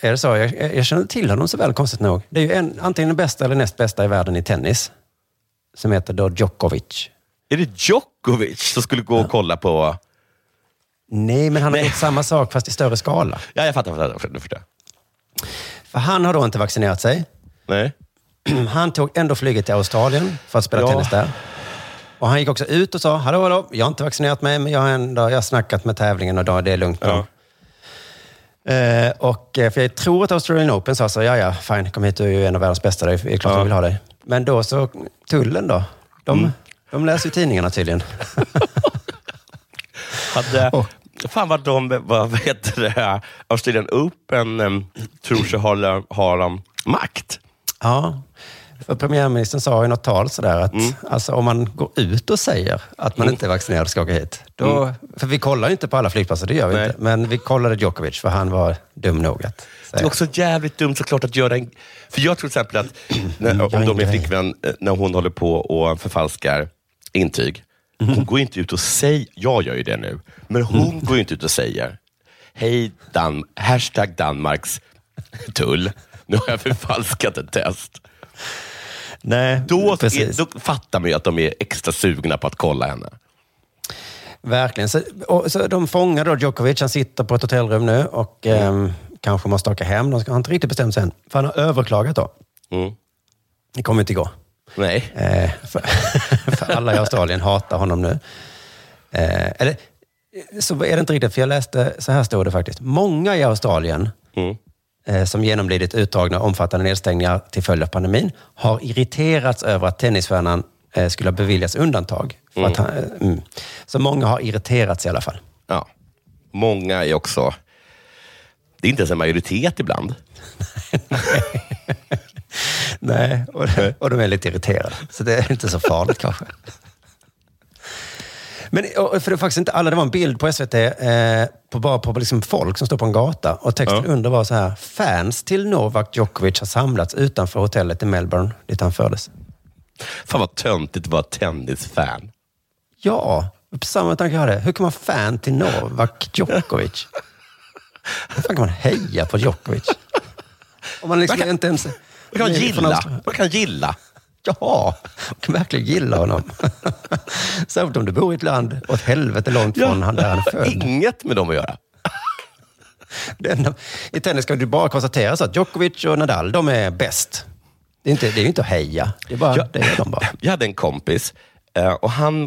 Är det så? Jag, jag känner till honom så väl, konstigt nog. Det är ju en, antingen den bästa eller näst bästa i världen i tennis. Som heter då Djokovic. Är det Djokovic som skulle gå och kolla på... Nej, men han har Nej. gjort samma sak fast i större skala. Ja, jag fattar. Fattar, jag fattar. För han har då inte vaccinerat sig. Nej. Han tog ändå flyget till Australien för att spela Ja. tennis där. Och han gick också ut och sa, hallå, hallå, jag har inte vaccinerat mig, men jag har ändå jag har snackat med tävlingen och då, det är lugnt Ja. Eh, och, eh, för jag tror att Australian Open sa så, ja ja, fine, kom hit, du är ju en av världens bästa, det är klart Ja. vi vill ha dig. Men då så, tullen då, de, Mm. de läser ju tidningarna tydligen. Hade, Och- Fan vad de, vad, heter det, Australian Open um, tror sig ha, har um, makt. ja, för premiärministern sa i något tal sådär att Mm. alltså, om man går ut och säger att man inte är vaccinerad och ska åka hit. Då, För vi kollar ju inte på alla flygplatser, det gör vi Mm. Nej. inte. Men vi kollade Djokovic för han var dum nog att Det är säga. också jävligt dumt såklart att göra en... För jag tror till exempel att när, om de är flickvän, eh, när hon håller på och förfalskar intyg. Hon går inte ut och säger, jag gör ju det nu, men hon går inte ut och säger, hej Dan, hashtag Danmarks tull, nu har jag förfalskat ett test. Nej, Då, precis. då fattar man ju att de är extra sugna på att kolla henne. Verkligen. Så, och, så de fångar då Djokovic. Han sitter på ett hotellrum nu och ehm, kanske måste åka hem. De har inte riktigt bestämt sig än. För han har överklagat då. Mm. Det kommer inte gå. Nej. Eh, för, för alla i Australien hatar honom nu. Eh, eller, så är det inte riktigt, för jag läste, så här stod det faktiskt. Många i Australien Mm. Eh, som genomlidit utdragna omfattande nedstängningar till följd av pandemin har irriterats över att tennisstjärnan eh, skulle ha beviljats undantag. Att han, eh, mm. Så många har irriterats i alla fall. Ja. Många är också... Det är inte ens en majoritet ibland. Nej, och, och de är lite irriterade. Så det är inte så farligt kanske. Men för det är faktiskt inte alla, det var en bild på SVT eh, på bara på liksom folk som står på en gata och texten Ja. under var så här. Fans till Novak Djokovic har samlats utanför hotellet i Melbourne dit han föddes. Fan vad töntigt att vara tennisfan. Ja, samma tanke jag hade. Hur kan man vara fan till Novak Djokovic? Hur fan kan man heja på Djokovic? Om man liksom Man kan- inte ens... Man kan gilla. Man kan gilla. Ja, man verkligen gilla honom. Särskilt om du bor i ett land åt helvete långt från han där han är född. Inget med dem att göra. Det enda- I tennis kan du bara konstatera så att Djokovic och Nadal, de är bäst. Det är, inte, det är ju inte att heja, det är bara, Ja. det är de bara. Jag hade en kompis eh, och han...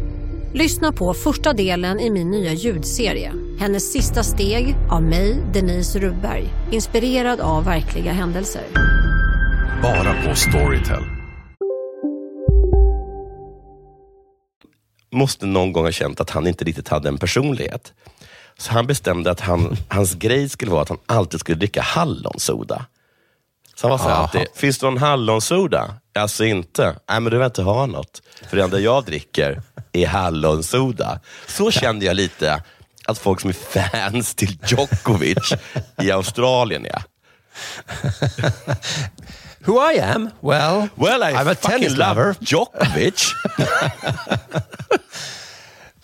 Lyssna på första delen i min nya ljudserie. Hennes sista steg av mig, Denise Rubberg. Inspirerad av verkliga händelser. Bara på Storytel. måste någon gång ha känt att han inte riktigt hade en personlighet. Så han bestämde att han, hans grej skulle vara att han alltid skulle dricka hallonsoda. Så han var så här alltid, finns det någon hallonsoda? Alltså inte. Nej, men du vill inte ha något. För det enda jag dricker är hallonsoda. Så kände jag lite att folk som är fans till Djokovic i Australien är. Who I am? Well, Well, I I'm a tennis love lover. Djokovic.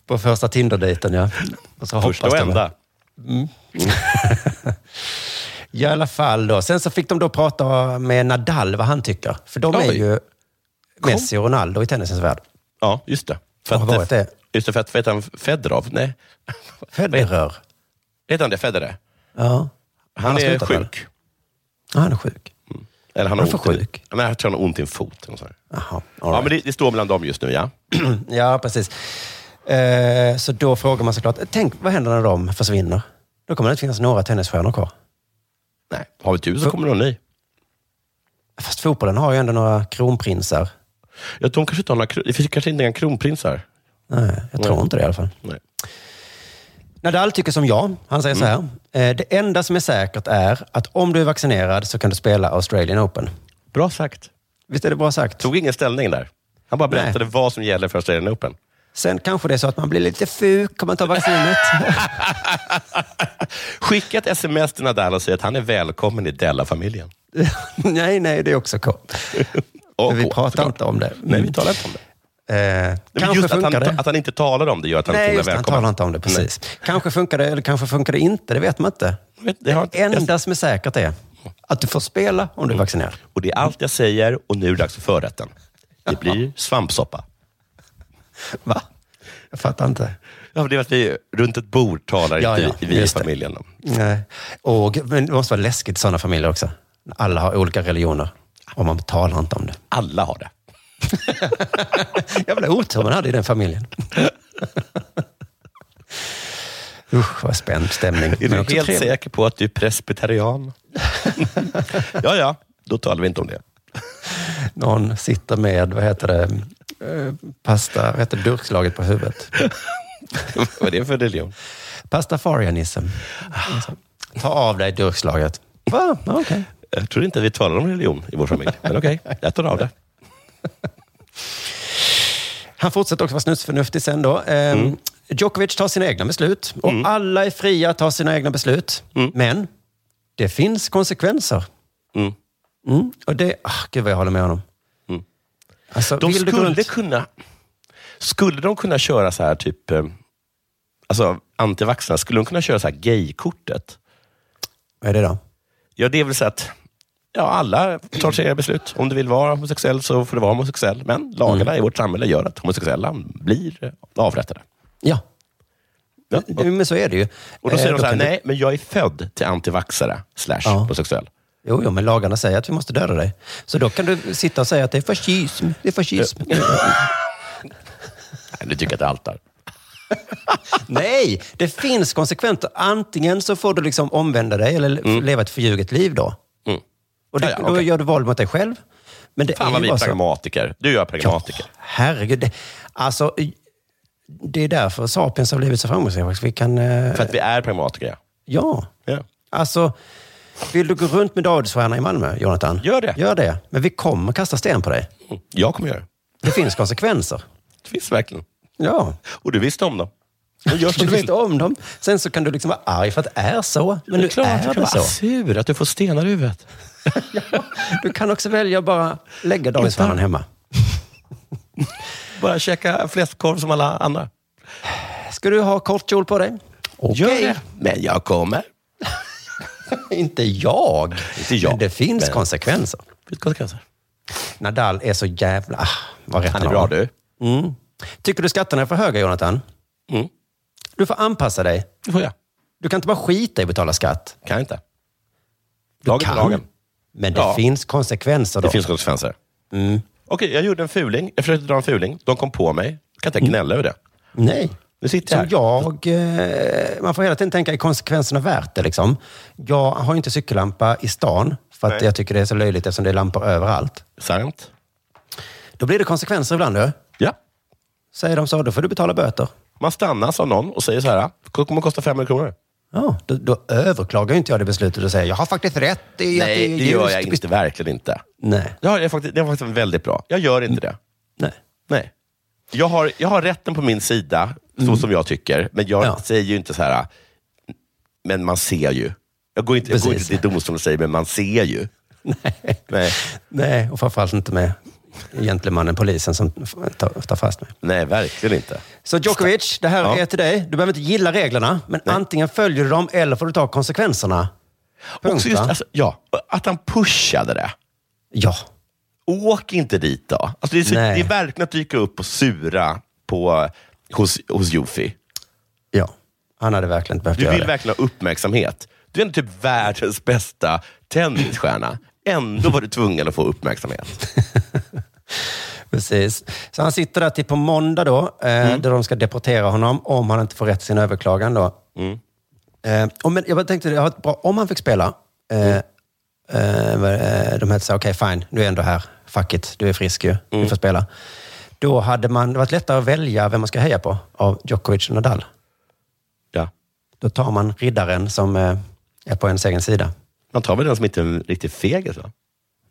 På första Tinder-dejten, ja. Och så Första och enda. Mm. I alla fall då. Sen så fick de då prata med Nadal, vad han tycker. För de är Oj. ju Messi och Ronaldo i tennisens värld. Ja, just det. Har varit det. Just det, för att, vad heter han? Fedorov? Nej. Federer. Heter han det? Federer? Ja. Han, har är sjuk. Ja, han är sjuk. Eller han Varför i- sjuk? Ja, men jag tror han har ont i en fot. Eller. Jaha, Ja, right. men det, det står mellan dem just nu, ja. Ja, precis. Eh, så då frågar man såklart, tänk vad händer när de försvinner? Då kommer det inte finnas några tennisstjärnor kvar. Nej, har vi tur så kommer någon ny. Fast fotbollen har ju ändå några kronprinsar. Ja, de kanske inte har några, det finns kanske inte några kronprinsar. Nej, jag tror Nej. inte det i alla fall. Nej. Nadal tycker som jag. Han säger så här. Eh, det enda som är säkert är att om du är vaccinerad så kan du spela Australian Open. Bra sagt. Visst är det bra sagt? Tog ingen ställning där. Han bara berättade vad som gäller för Australian Open. Sen kanske det är så att man blir lite fuk om man tar vaccinet. Skicka ett sms till Nadal och säg att han är välkommen i Della-familjen. nej, nej, det är också K. Och Men vi pratar såklart. inte om det. Nej, vi talar inte om det. Eh, kanske just att funkar han, det. att han inte talar om det gör att han Nej, inte är just det, han välkommen. talar inte om det. Precis. Kanske funkar det, eller kanske funkar det inte. Det vet man inte. Det, har, Det enda som är säkert är att du får spela om du är vaccinerad. och det är allt jag säger och nu är det dags för förrätten. Det blir svampsoppa. Va? Jag fattar inte. Ja, det är att vi runt ett bord talar Ja, inte ja, vi, i det. familjen. om. Nej. Och, men det måste vara läskigt i sådana familjer också. Alla har olika religioner och man talar inte om det. Alla har det. Jävla otur man hade i den familjen. Usch, vad spänd stämning. Är du helt trevligt. säker på att du är presbyterian? ja, ja, då talar vi inte om det. Någon sitter med, vad heter det, eh, pasta, vad heter durkslaget på huvudet. Vad är det för religion? Pastafarianism. Alltså, Ta av dig durkslaget. Va? Okej. Jag tror inte vi talar om religion i vår familj. Men okej, jag tar av det. Han fortsätter också vara snusförnuftig sen då. Ehm, Mm. Djokovic tar sina egna beslut och alla är fria att ta sina egna beslut. Men det finns konsekvenser. Mm. Mm. Och det, ah, gud vad jag håller med honom. Mm. Alltså, De skulle runt- kunna... Skulle de kunna köra så här typ... eh, Alltså antivaxxarna, skulle de kunna köra så här gaykortet? Vad är det då? Ja, det är väl så att ja, alla tar sina beslut. Om du vill vara homosexuell så får du vara homosexuell. Men lagarna Mm. i vårt samhälle gör att homosexuella blir avrättade. Ja, Ja. men så är det ju. Och då säger Eh, de så här, nej, men jag är född till antivaxxare slash Ja. homosexuell. Jo, jo, men lagarna säger att vi måste döda dig. Så då kan du sitta och säga att det är fascism. Det är fascism. Nej, du tycker att det är allt där. Nej, det finns konsekvenser. Antingen så får du liksom omvända dig eller leva ett förljuget liv då. Mm. Och det, Ja, ja, då okej. gör du våld mot dig själv. Men det Fan är vad vi är så. pragmatiker. Du gör pragmatiker. Herregud. Det, alltså, det är därför Sapiens har blivit så framgångsrika. Vi kan... eh, För att vi är pragmatiker. Ja. Ja. Alltså, vill du gå runt med Davidsstjärna i Malmö, Jonathan? Gör det. Gör det. Men vi kommer kasta sten på dig. Mm. Jag kommer göra det. Det finns konsekvenser. Det finns verkligen. Ja. Och du visste om dem. Du gör som Du du visste om dem. Sen så kan du liksom vara arg för att det är så. Men det nu är klart är att du det kan så. vara sur, att du får stenar i huvudet. Du kan också välja att bara lägga Davidsstjärnan hemma. Bara käka fläskkorv som alla andra. Ska du ha kort kjol på dig? Okej. Det. Men jag kommer. Inte jag. Inte jag. Men det finns Men- konsekvenser. Det finns konsekvenser. Nadal är så jävla... Ah, vad rätt Han är bra du. Mm. Tycker du skatterna är för höga, Jonathan? Mm. Du får anpassa dig. Det får jag. Du kan inte bara skita i att betala skatt. Kan inte. Du Lagen kan. lagen. Men det Ja. finns konsekvenser då. Det finns konsekvenser. Mm. Okej, jag gjorde en fuling. Jag försökte dra en fuling. De kom på mig. Jag kan inte gnälla över det. Nej. Nu sitter jag Som här. jag, eh, man får hela tiden tänka, är konsekvenserna värt det? Liksom? Jag har inte cykellampa i stan för att Nej. jag tycker det är så löjligt eftersom det är lampor överallt. Sant. Då blir det konsekvenser ibland. Du. Ja. Säger de så, då får du betala böter. Man stannas av någon och säger så här, det kommer kosta 500 kronor. Ja, då, då överklagar ju inte jag det beslutet och säger jag har faktiskt rätt i att Nej, det är det gör ljust." jag inte. Verkligen inte. Nej. Det, har jag faktiskt, det var faktiskt väldigt bra. Jag gör inte det. Nej. Nej. Jag har, jag har rätten på min sida, så som jag tycker. Men jag säger ju inte så här, men man ser ju. Jag går inte, jag går Precis. inte till domstolen och säger, men man ser ju. Nej. Nej. Nej, och framförallt inte med gentlemannen polisen som tar, fast mig. Nej, verkligen inte. Så Djokovic, det här Ja. är till dig. Du behöver inte gilla reglerna, men antingen följer du dem eller får du ta konsekvenserna. Punkt, Också just, alltså, ja, att han pushade det. Ja. Åk inte dit då. Alltså, det, är så, det Nej. är verkligen att dyka upp och sura på, hos, hos Jofi. Ja, han hade verkligen inte behövt Du göra vill det. verkligen ha uppmärksamhet. Du är ändå typ världens bästa tennisstjärna. Ändå var du tvungen att få uppmärksamhet. Precis. Så han sitter där till på måndag då, eh, Mm. där de ska deportera honom om han inte får rätt i sin överklagan. Då. Mm. Eh, och men jag tänkte, jag har ett bra, om han fick spela, eh, eh, vad- eh, de hade sagt okej fine, du är ändå här, fuck it, du är frisk ju, Mm. du får spela. Då hade man, det varit lättare att välja vem man ska heja på av Djokovic och Nadal. Ja. Då tar man riddaren som eh, är på ens egen sida. Man tar väl den som inte är en riktig fegis?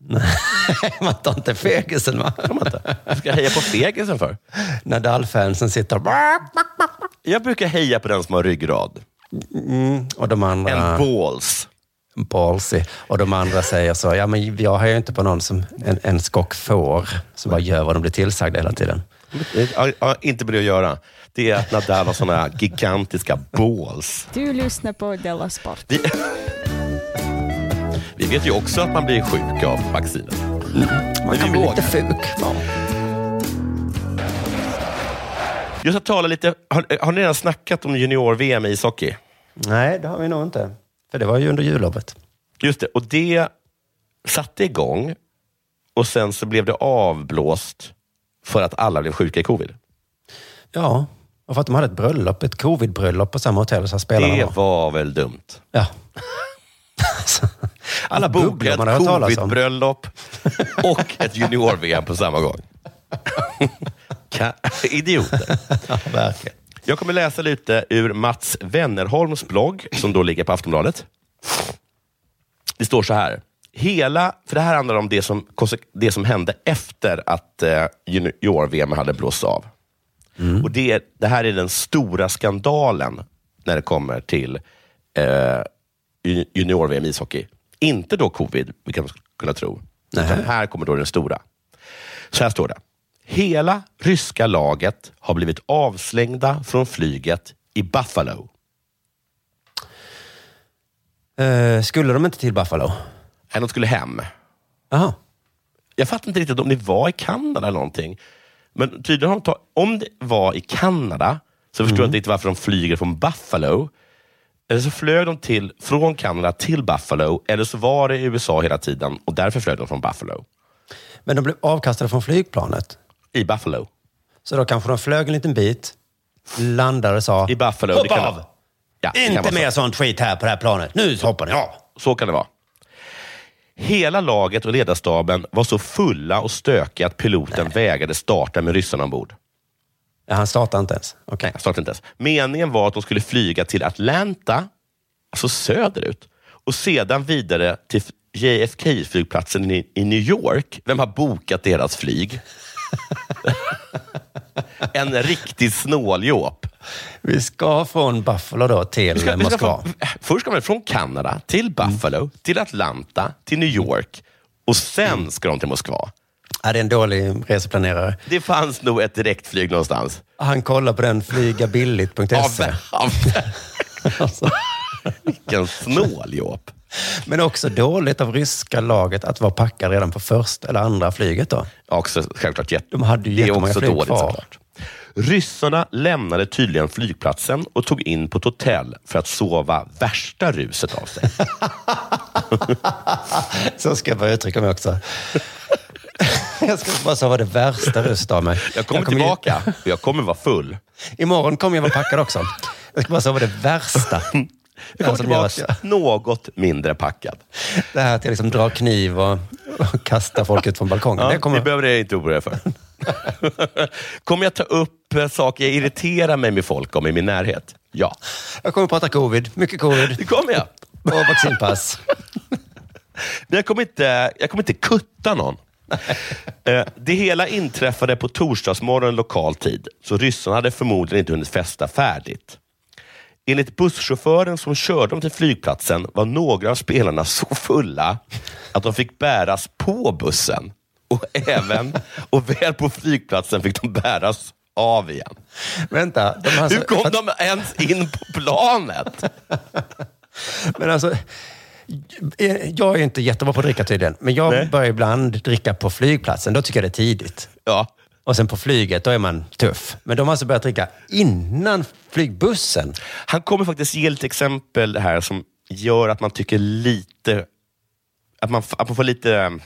Va? man tar inte fegisen va? Kan man inte? Vad ska jag heja på fegisen för? Nadal-fansen sitter och... Jag brukar heja på den som har ryggrad. Mm, och de andra... En balls. Ballsy. Och de andra säger så, ja men jag har ju inte på någon som en, en skock får, som bara gör vad de blir tillsagda hela tiden. Ja, inte med det att göra. Det är att Nadal har såna gigantiska balls. Du lyssnar på Della Sport. Vi vet ju också att man blir sjuk av vaccinet. Man kan bli lite fuk. Ja. Jag ska tala lite, har, har ni redan snackat om junior-VM i ishockey? Nej, det har vi nog inte. För det var ju under jullovet. Just det, och det satte igång och sen så blev det avblåst för att alla blev sjuka i covid. Ja, och för att de hade ett bröllop, ett covid-bröllop på samma hotell som spelarna Det var. var väl dumt? Ja. Alla Boka bubblor ett covid-bröllop och ett junior-VM på samma gång. Idioter. Ja, verkligen. Jag kommer läsa lite ur Mats Wennerholms blogg, som då ligger på Aftonbladet. Det står så här. Hela, för det här handlar om det som, det som hände efter att eh, junior-VM hade blåst av. Och det, det här är den stora skandalen när det kommer till eh, ju- junior-VM ishockey. Inte då covid, vilket man skulle kunna tro. Utan här kommer då den stora. Så här står det. Hela ryska laget har blivit avslängda från flyget i Buffalo. Eh, skulle de inte till Buffalo? Nej, de skulle hem. Jaha. Jag fattar inte riktigt om det var i Kanada eller någonting. Men tydligen har de tagit, om det var i Kanada så förstår jag inte varför de flyger från Buffalo. Eller så flög de till, från Kanada till Buffalo, eller så var det i USA hela tiden och därför flög de från Buffalo. Men de blev avkastade från flygplanet. I Buffalo. Så då kanske de flög en liten bit, landade och sa... I Buffalo. Hopp det kan av! Ja, Inte mer sånt skit här på det här planet. Nu hoppar ni av! Så kan det vara. Hela laget och ledarstaben var så fulla och stökiga att piloten vägrade starta med ryssarna ombord. Ja, han startade inte ens. Nej, han startade inte ens. Meningen var att de skulle flyga till Atlanta, alltså söderut, och sedan vidare till JFK-flygplatsen i, i New York. Vem har bokat deras flyg? en riktig snåljåp. Vi ska från Buffalo då till ska- Moskva. från- först ska man från Kanada till Buffalo, till Atlanta, till New York och sen ska de till Moskva. Ja, det är en dålig reseplanerare. Det fanns nog ett direktflyg någonstans. Han kollar på den flygabilligt.se. Av- Vilken snåljåp. Men också dåligt av ryska laget att vara packad redan på första eller andra flyget då. Också självklart jätte... De hade ju det är också flyg dåligt kvar. såklart. Ryssarna lämnade tydligen flygplatsen och tog in på ett hotell för att sova värsta ruset av sig. Så ska jag bara uttrycka mig också. Jag ska bara säga vad det värsta röst av mig. Jag kommer ju- tillbaka och jag kommer vara full. Imorgon kommer jag vara packad också. Jag ska bara säga vad det värsta. Jag kommer gör tillbaka att något mindre packad. Det här att jag liksom drar kniv och, och kastar folk ut från balkongen. Ja, det kommer... Det behöver jag inte oroa er för. Kommer jag ta upp eh, saker jag irriterar mig med folk om i min närhet? Ja. Jag kommer prata covid. Mycket covid. Det kommer jag. Och vaccinpass. Men jag kommer inte, jag kommer inte kutta någon. Eh, Det hela inträffade på torsdagsmorgon lokal tid, så ryssarna hade förmodligen inte hunnit festa färdigt. Enligt busschauffören som körde dem till flygplatsen var några av spelarna så fulla att de fick bäras på bussen. Och även, och väl på flygplatsen fick de bäras av igen. Vänta. De har Hur alltså- kom de ens in på planet? Men alltså, jag är inte jättebra på att dricka tydligen, men jag Nej. börjar ibland dricka på flygplatsen. Då tycker jag det är tidigt. Ja. Och sen på flyget, då är man tuff. Men de har alltså börjat dricka innan flygbussen. Han kommer faktiskt ge lite exempel här som gör att man tycker lite... Att man, att man får lite... um,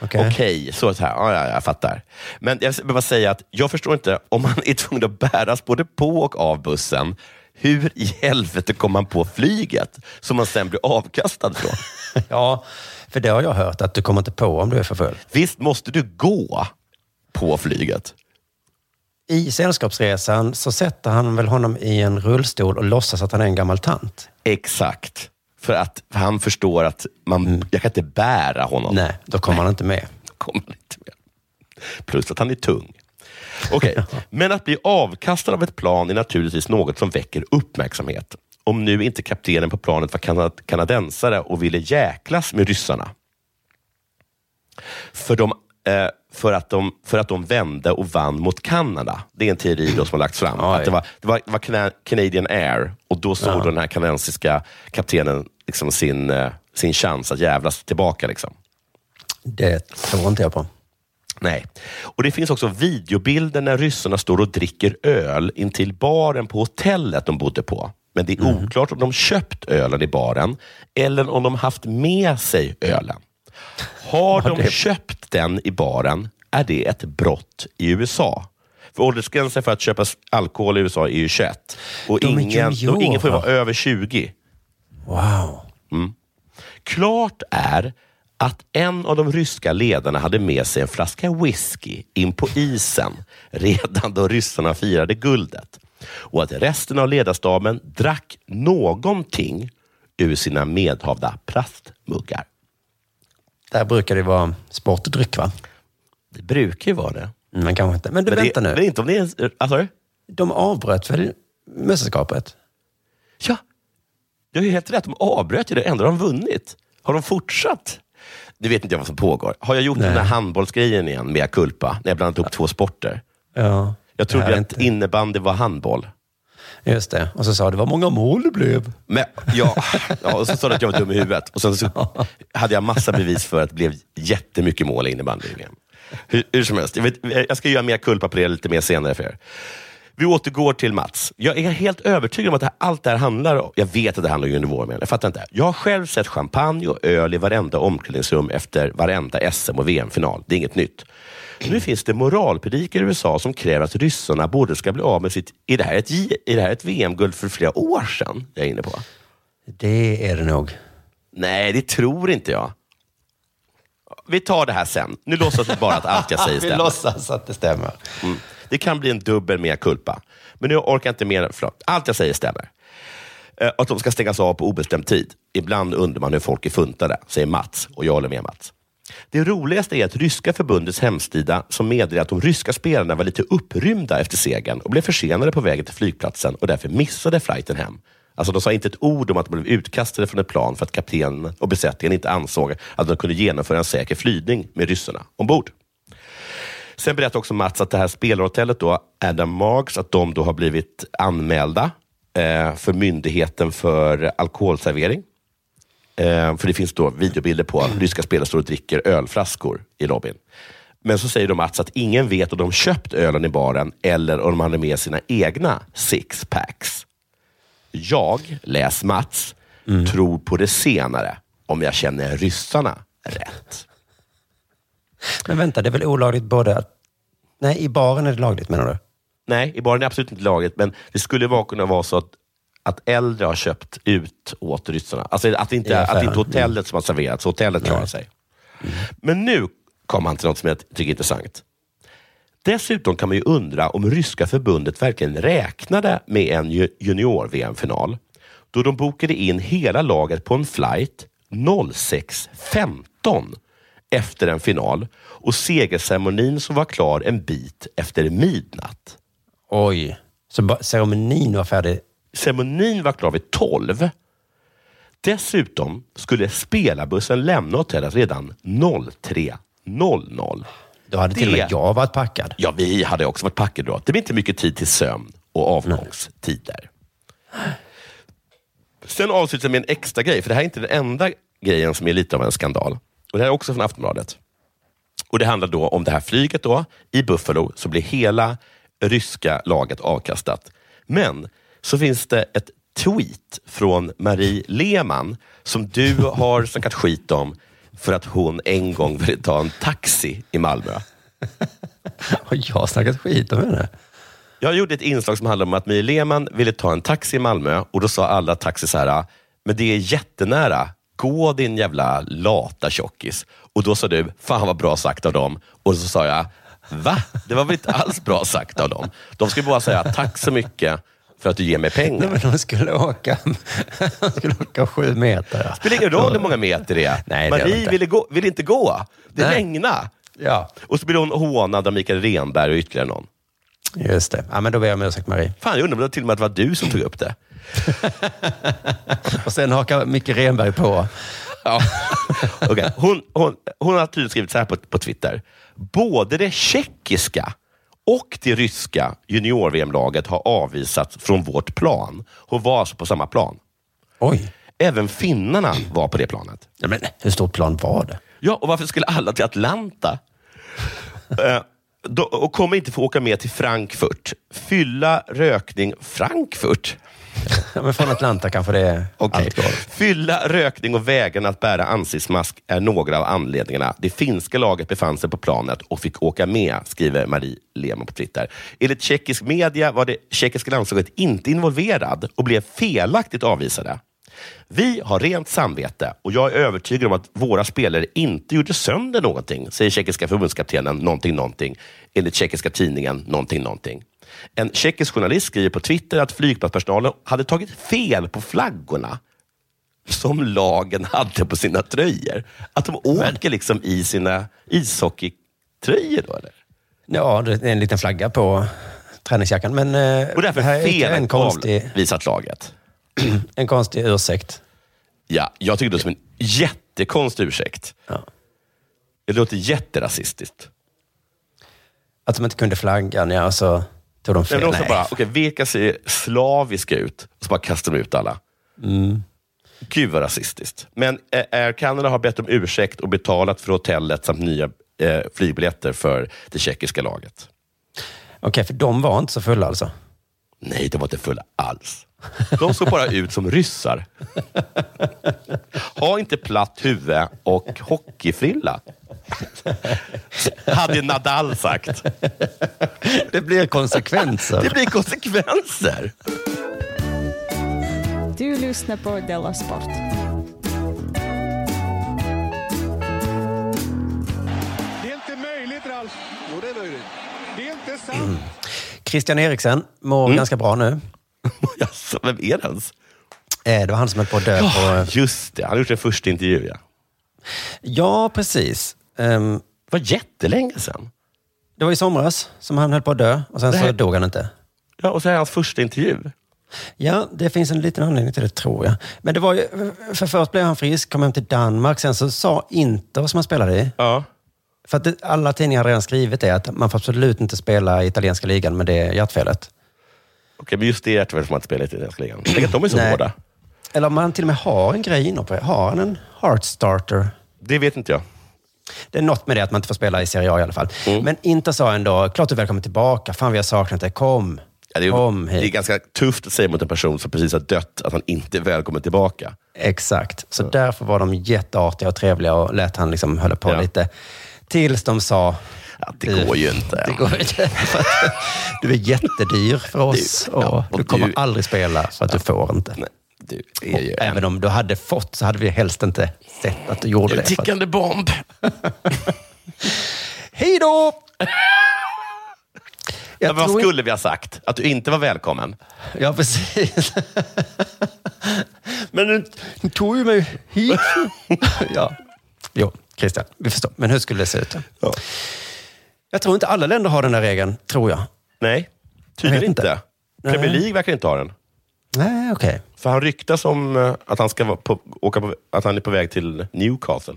Okej, Okej. så, så här. Ja, ja, jag fattar. Men jag vill bara säga att jag förstår inte, om man är tvungen att bäras både på och av bussen, hur i helvete kommer man på flyget som man sen blir avkastad från? Ja, för det har jag hört att du kommer inte på om du är för full. Visst måste du gå på flyget? I Sällskapsresan så sätter han väl honom i en rullstol och låtsas att han är en gammal tant. Exakt. För att han förstår att man, jag kan inte bära honom. Nej, då kommer han inte med. kommer inte med. Plus att han är tung. Okej, men att bli avkastad av ett plan är naturligtvis något som väcker uppmärksamhet. Om nu inte kaptenen på planet var kanad- kanadensare och ville jäklas med ryssarna. För, de, eh, för, att de, för att de vände och vann mot Kanada. Det är en teori som har lagts fram. Att det, var, det var, det var Cana- Canadian Air och då såg Ja. den här kanadensiska kaptenen liksom sin, eh, sin chans att jävlas tillbaka. Liksom. Det tror inte jag på. Nej. Och Det finns också videobilder när ryssarna står och dricker öl intill baren på hotellet de bodde på. Men det är Mm. oklart om de köpt ölen i baren eller om de haft med sig ölen. Har de köpt den i baren är det ett brott i USA. För åldersgränsen för att köpa alkohol i USA är ju 21. Och De ingen, och ingen får vara över 20. Wow. Mm. Klart är att en av de ryska ledarna hade med sig en flaska whisky in på isen redan då ryssarna firade guldet. Och att resten av ledarstaben drack någonting ur sina medhavda plastmuggar. Där brukar det vara sportdryck, va? Det brukar ju vara det. Mm, Men kanske inte. Men du, Men det- vänta nu. men inte om det är... Alltså? De avbröt väl mästerskapet? Ja, du har ju helt rätt. De avbröt ju det. Ändå har de vunnit. Har de fortsatt? Nu vet inte jag vad som pågår. Har jag gjort Nej. den där handbollsgrejen igen, med culpa, när jag blandat ihop två sporter? Ja. Jag trodde att innebandy var handboll. Just det. Och så sa du, vad många mål det blev. Men, ja, ja, och så sa du att jag var dum i huvudet. Och sen så hade jag massa bevis för att det blev jättemycket mål i innebandy. Hur, hur som helst, jag, vet, jag ska göra mer kulpa på det lite mer senare för er. Vi återgår till Mats. Jag är helt övertygad om att det här, allt det här handlar om, jag vet att det handlar om uniformer, men jag fattar inte. Jag har själv sett champagne och öl i varenda omklädningsrum efter varenda SM och VM-final. Det är inget nytt. Nu finns det moralpredikare i USA som kräver att ryssarna borde ska bli av med sitt... Är det här ett, J- är det här ett VM-guld för flera år sedan jag är inne på? Det är det nog. Nej, det tror inte jag. Vi tar det här sen. Nu låtsas vi bara att allt jag säger Vi stämmer. låtsas att det stämmer. Mm. Det kan bli en dubbel mea culpa. Men nu orkar jag inte mer. Förlåt. Allt jag säger stämmer. Eh, Att de ska stängas av på obestämd tid. Ibland undrar man hur folk är funtade, säger Mats. Och jag håller med Mats. Det roligaste är att ryska förbundets hemsida som meddelar att de ryska spelarna var lite upprymda efter segern och blev försenade på vägen till flygplatsen och därför missade flighten hem. Alltså de sa inte ett ord om att de blev utkastade från ett plan för att kaptenen och besättningen inte ansåg att de kunde genomföra en säker flygning med ryssarna ombord. Sen berättar också Mats att det här spelarhotellet, då, Adam Marks, att de då har blivit anmälda eh, för Myndigheten för alkoholservering. Eh, för det finns då videobilder på att ryska spelare står och dricker ölflaskor i lobbyn. Men så säger de Mats att ingen vet om de köpt ölen i baren eller om de hade med sina egna sixpacks. Jag, läs Mats, tror på det senare om jag känner ryssarna rätt. Men vänta, det är väl olagligt både att... Nej, i baren är det lagligt menar du? Nej, i baren är det absolut inte lagligt, men det skulle vara, kunna vara så att, att äldre har köpt ut åt ryssarna. Alltså att det inte, att det inte är hotellet som har serverat, så hotellet klarar sig. Men nu kommer han till något som jag tycker är intressant. Dessutom kan man ju undra om ryska förbundet verkligen räknade med en ju- junior-VM-final då de bokade in hela laget på en flight 06.15 efter en final och segerceremonin som var klar en bit efter midnatt. Oj, så ceremonin var färdig? Ceremonin var klar vid 12. Dessutom skulle spelarbussen lämna hotellet redan 03.00. Då hade till och med jag varit packad. Ja, vi hade också varit packade då. Det blir inte mycket tid till sömn och avgångstider. Sen avslutar jag med en extra grej, för det här är inte den enda grejen som är lite av en skandal. Och Det här är också från Aftonbladet. Och Det handlar då om det här flyget då. I Buffalo så blir hela ryska laget avkastat. Men så finns det ett tweet från Marie Lehmann som du har snackat skit om för att hon en gång ville ta en taxi i Malmö. Har jag snackat skit om henne? Jag gjorde ett inslag som handlade om att Marie Lehmann ville ta en taxi i Malmö och då sa alla taxi så här, men det är jättenära. Gå din jävla lata tjockis. Och då sa du, fan vad bra sagt av dem. Och så sa jag, va? Det var väl inte alls bra sagt av dem. De skulle bara säga, tack så mycket för att du ger mig pengar. Nej, men de skulle åka, de skulle åka sju meter. spelar ingen roll hur många meter det är. Nej, det det Marie inte. ville, gå, ville inte gå. Det regnade. Ja. Och så blev hon hånad av Mikael Renberg och ytterligare någon. Just det. Ja, men då ber jag om ursäkt Marie. Fan, jag undrar om det till och med att det var du som tog upp det. Och sen hakar Micke Renberg på. Ja. Okej. Hon, hon, hon har tydligen skrivit så här på, på Twitter. Både det tjeckiska och det ryska junior-VM-laget har avvisats från vårt plan. Hon var alltså på samma plan. Oj. Även finnarna var på det planet. Ja, men hur stort plan var det? Ja, och varför skulle alla till Atlanta? Eh, då, och kommer inte få åka med till Frankfurt. Fylla, rökning, Frankfurt? Men från Atlanta kanske det är Okej. allt går. Fylla, rökning och vägen att bära ansiktsmask är några av anledningarna. Det finska laget befann sig på planet och fick åka med, skriver Marie Lehmann på Twitter. Enligt tjeckisk media var det tjeckiska landslaget inte involverad och blev felaktigt avvisade. Vi har rent samvete och jag är övertygad om att våra spelare inte gjorde sönder någonting, säger tjeckiska förbundskaptenen någonting, någonting, enligt tjeckiska tidningen någonting, någonting. En tjeckisk journalist skriver på Twitter att flygplatspersonalen hade tagit fel på flaggorna som lagen hade på sina tröjor. Att de åker liksom i sina ishockeytröjor då, eller? Ja, det är en liten flagga på träningsjackan. Men eh, Och därför det här är ytterligare en fel konstig, avvisat laget. en konstig ursäkt. Ja, jag tycker det är som en jättekonstig ursäkt. Ja. Det låter jätterasistiskt. Att de inte kunde flaggan, ja, och så tog de Nej, fel. men också Nej. bara, okay, vilka ser slaviska ut? Och så bara kastar de ut alla. Mm. Gud vad rasistiskt. Men eh, Air Canada har bett om ursäkt och betalat för hotellet samt nya eh, flygbiljetter för det tjeckiska laget. Okej, för de var inte så fulla alltså? Nej, de var inte fulla alls. De såg bara ut som ryssar. Ha inte platt huvud och hockeyfrilla. Hade Nadal sagt. Det blir konsekvenser. Det blir konsekvenser. Du lyssnar på Della Sport. Det är inte möjligt, Ralf. Jo, det är möjligt. Det är inte sant. Christian Eriksen mår Mm. ganska bra nu. Jaså, vem är det ens? Eh, Det var han som höll på att dö Ja, på... just det. Han har gjort en första intervju. Ja. Ja, precis. Ehm, Det var jättelänge sedan. det var i somras som han höll på att dö och sen Det så här- dog han inte. Ja, och så är hans första intervju. Ja, det finns en liten anledning till det tror jag. Men det var ju, för först blev han frisk, kom hem till Danmark, sen så sa Inter som han spelade i. Ja. För att det, alla tidningar har redan skrivit det, att man får absolut inte spela i italienska ligan med det hjärtfelet. Okej, men just det är tyvärr som att spela i italienska ligan. Tänk att de är så Nej. hårda. Eller om man till och med har en grej inopererad. Har han en heart starter? Det vet inte jag. Det är något med det att man inte får spela i Serie A i alla fall. Mm. Men Inter sa ändå, klart du är välkommen tillbaka. Fan vi har saknat dig. Kom. Ja, det, är, Kom det hit. är ganska tufft att säga mot en person som precis har dött att han inte är välkommen tillbaka. Exakt. Så därför var de jätteartiga och trevliga och lät han liksom hålla på Ja. lite. Tills de sa... Ja, det går ju inte. Det går inte. Att du är jättedyr för oss Du- ja, och du kommer du- aldrig spela för att du får inte. Nej, du är ju även om du hade fått så hade vi helst inte sett att du gjorde en det. att- tickande bomb. Hej då! Jag Vad tror skulle vi ha sagt? Att du inte var välkommen? Ja, precis. Men du, du tog ju mig hit. ja. Jo, Christian, vi förstår. Men hur skulle det se ut? Ja. Jag tror inte alla länder har den där regeln, tror jag. Nej, tydligen inte. inte. Premier. League verkar inte ha den. Nej, okej. För han ryktas om eh, att han, ska på, åka på, att han är på väg till Newcastle.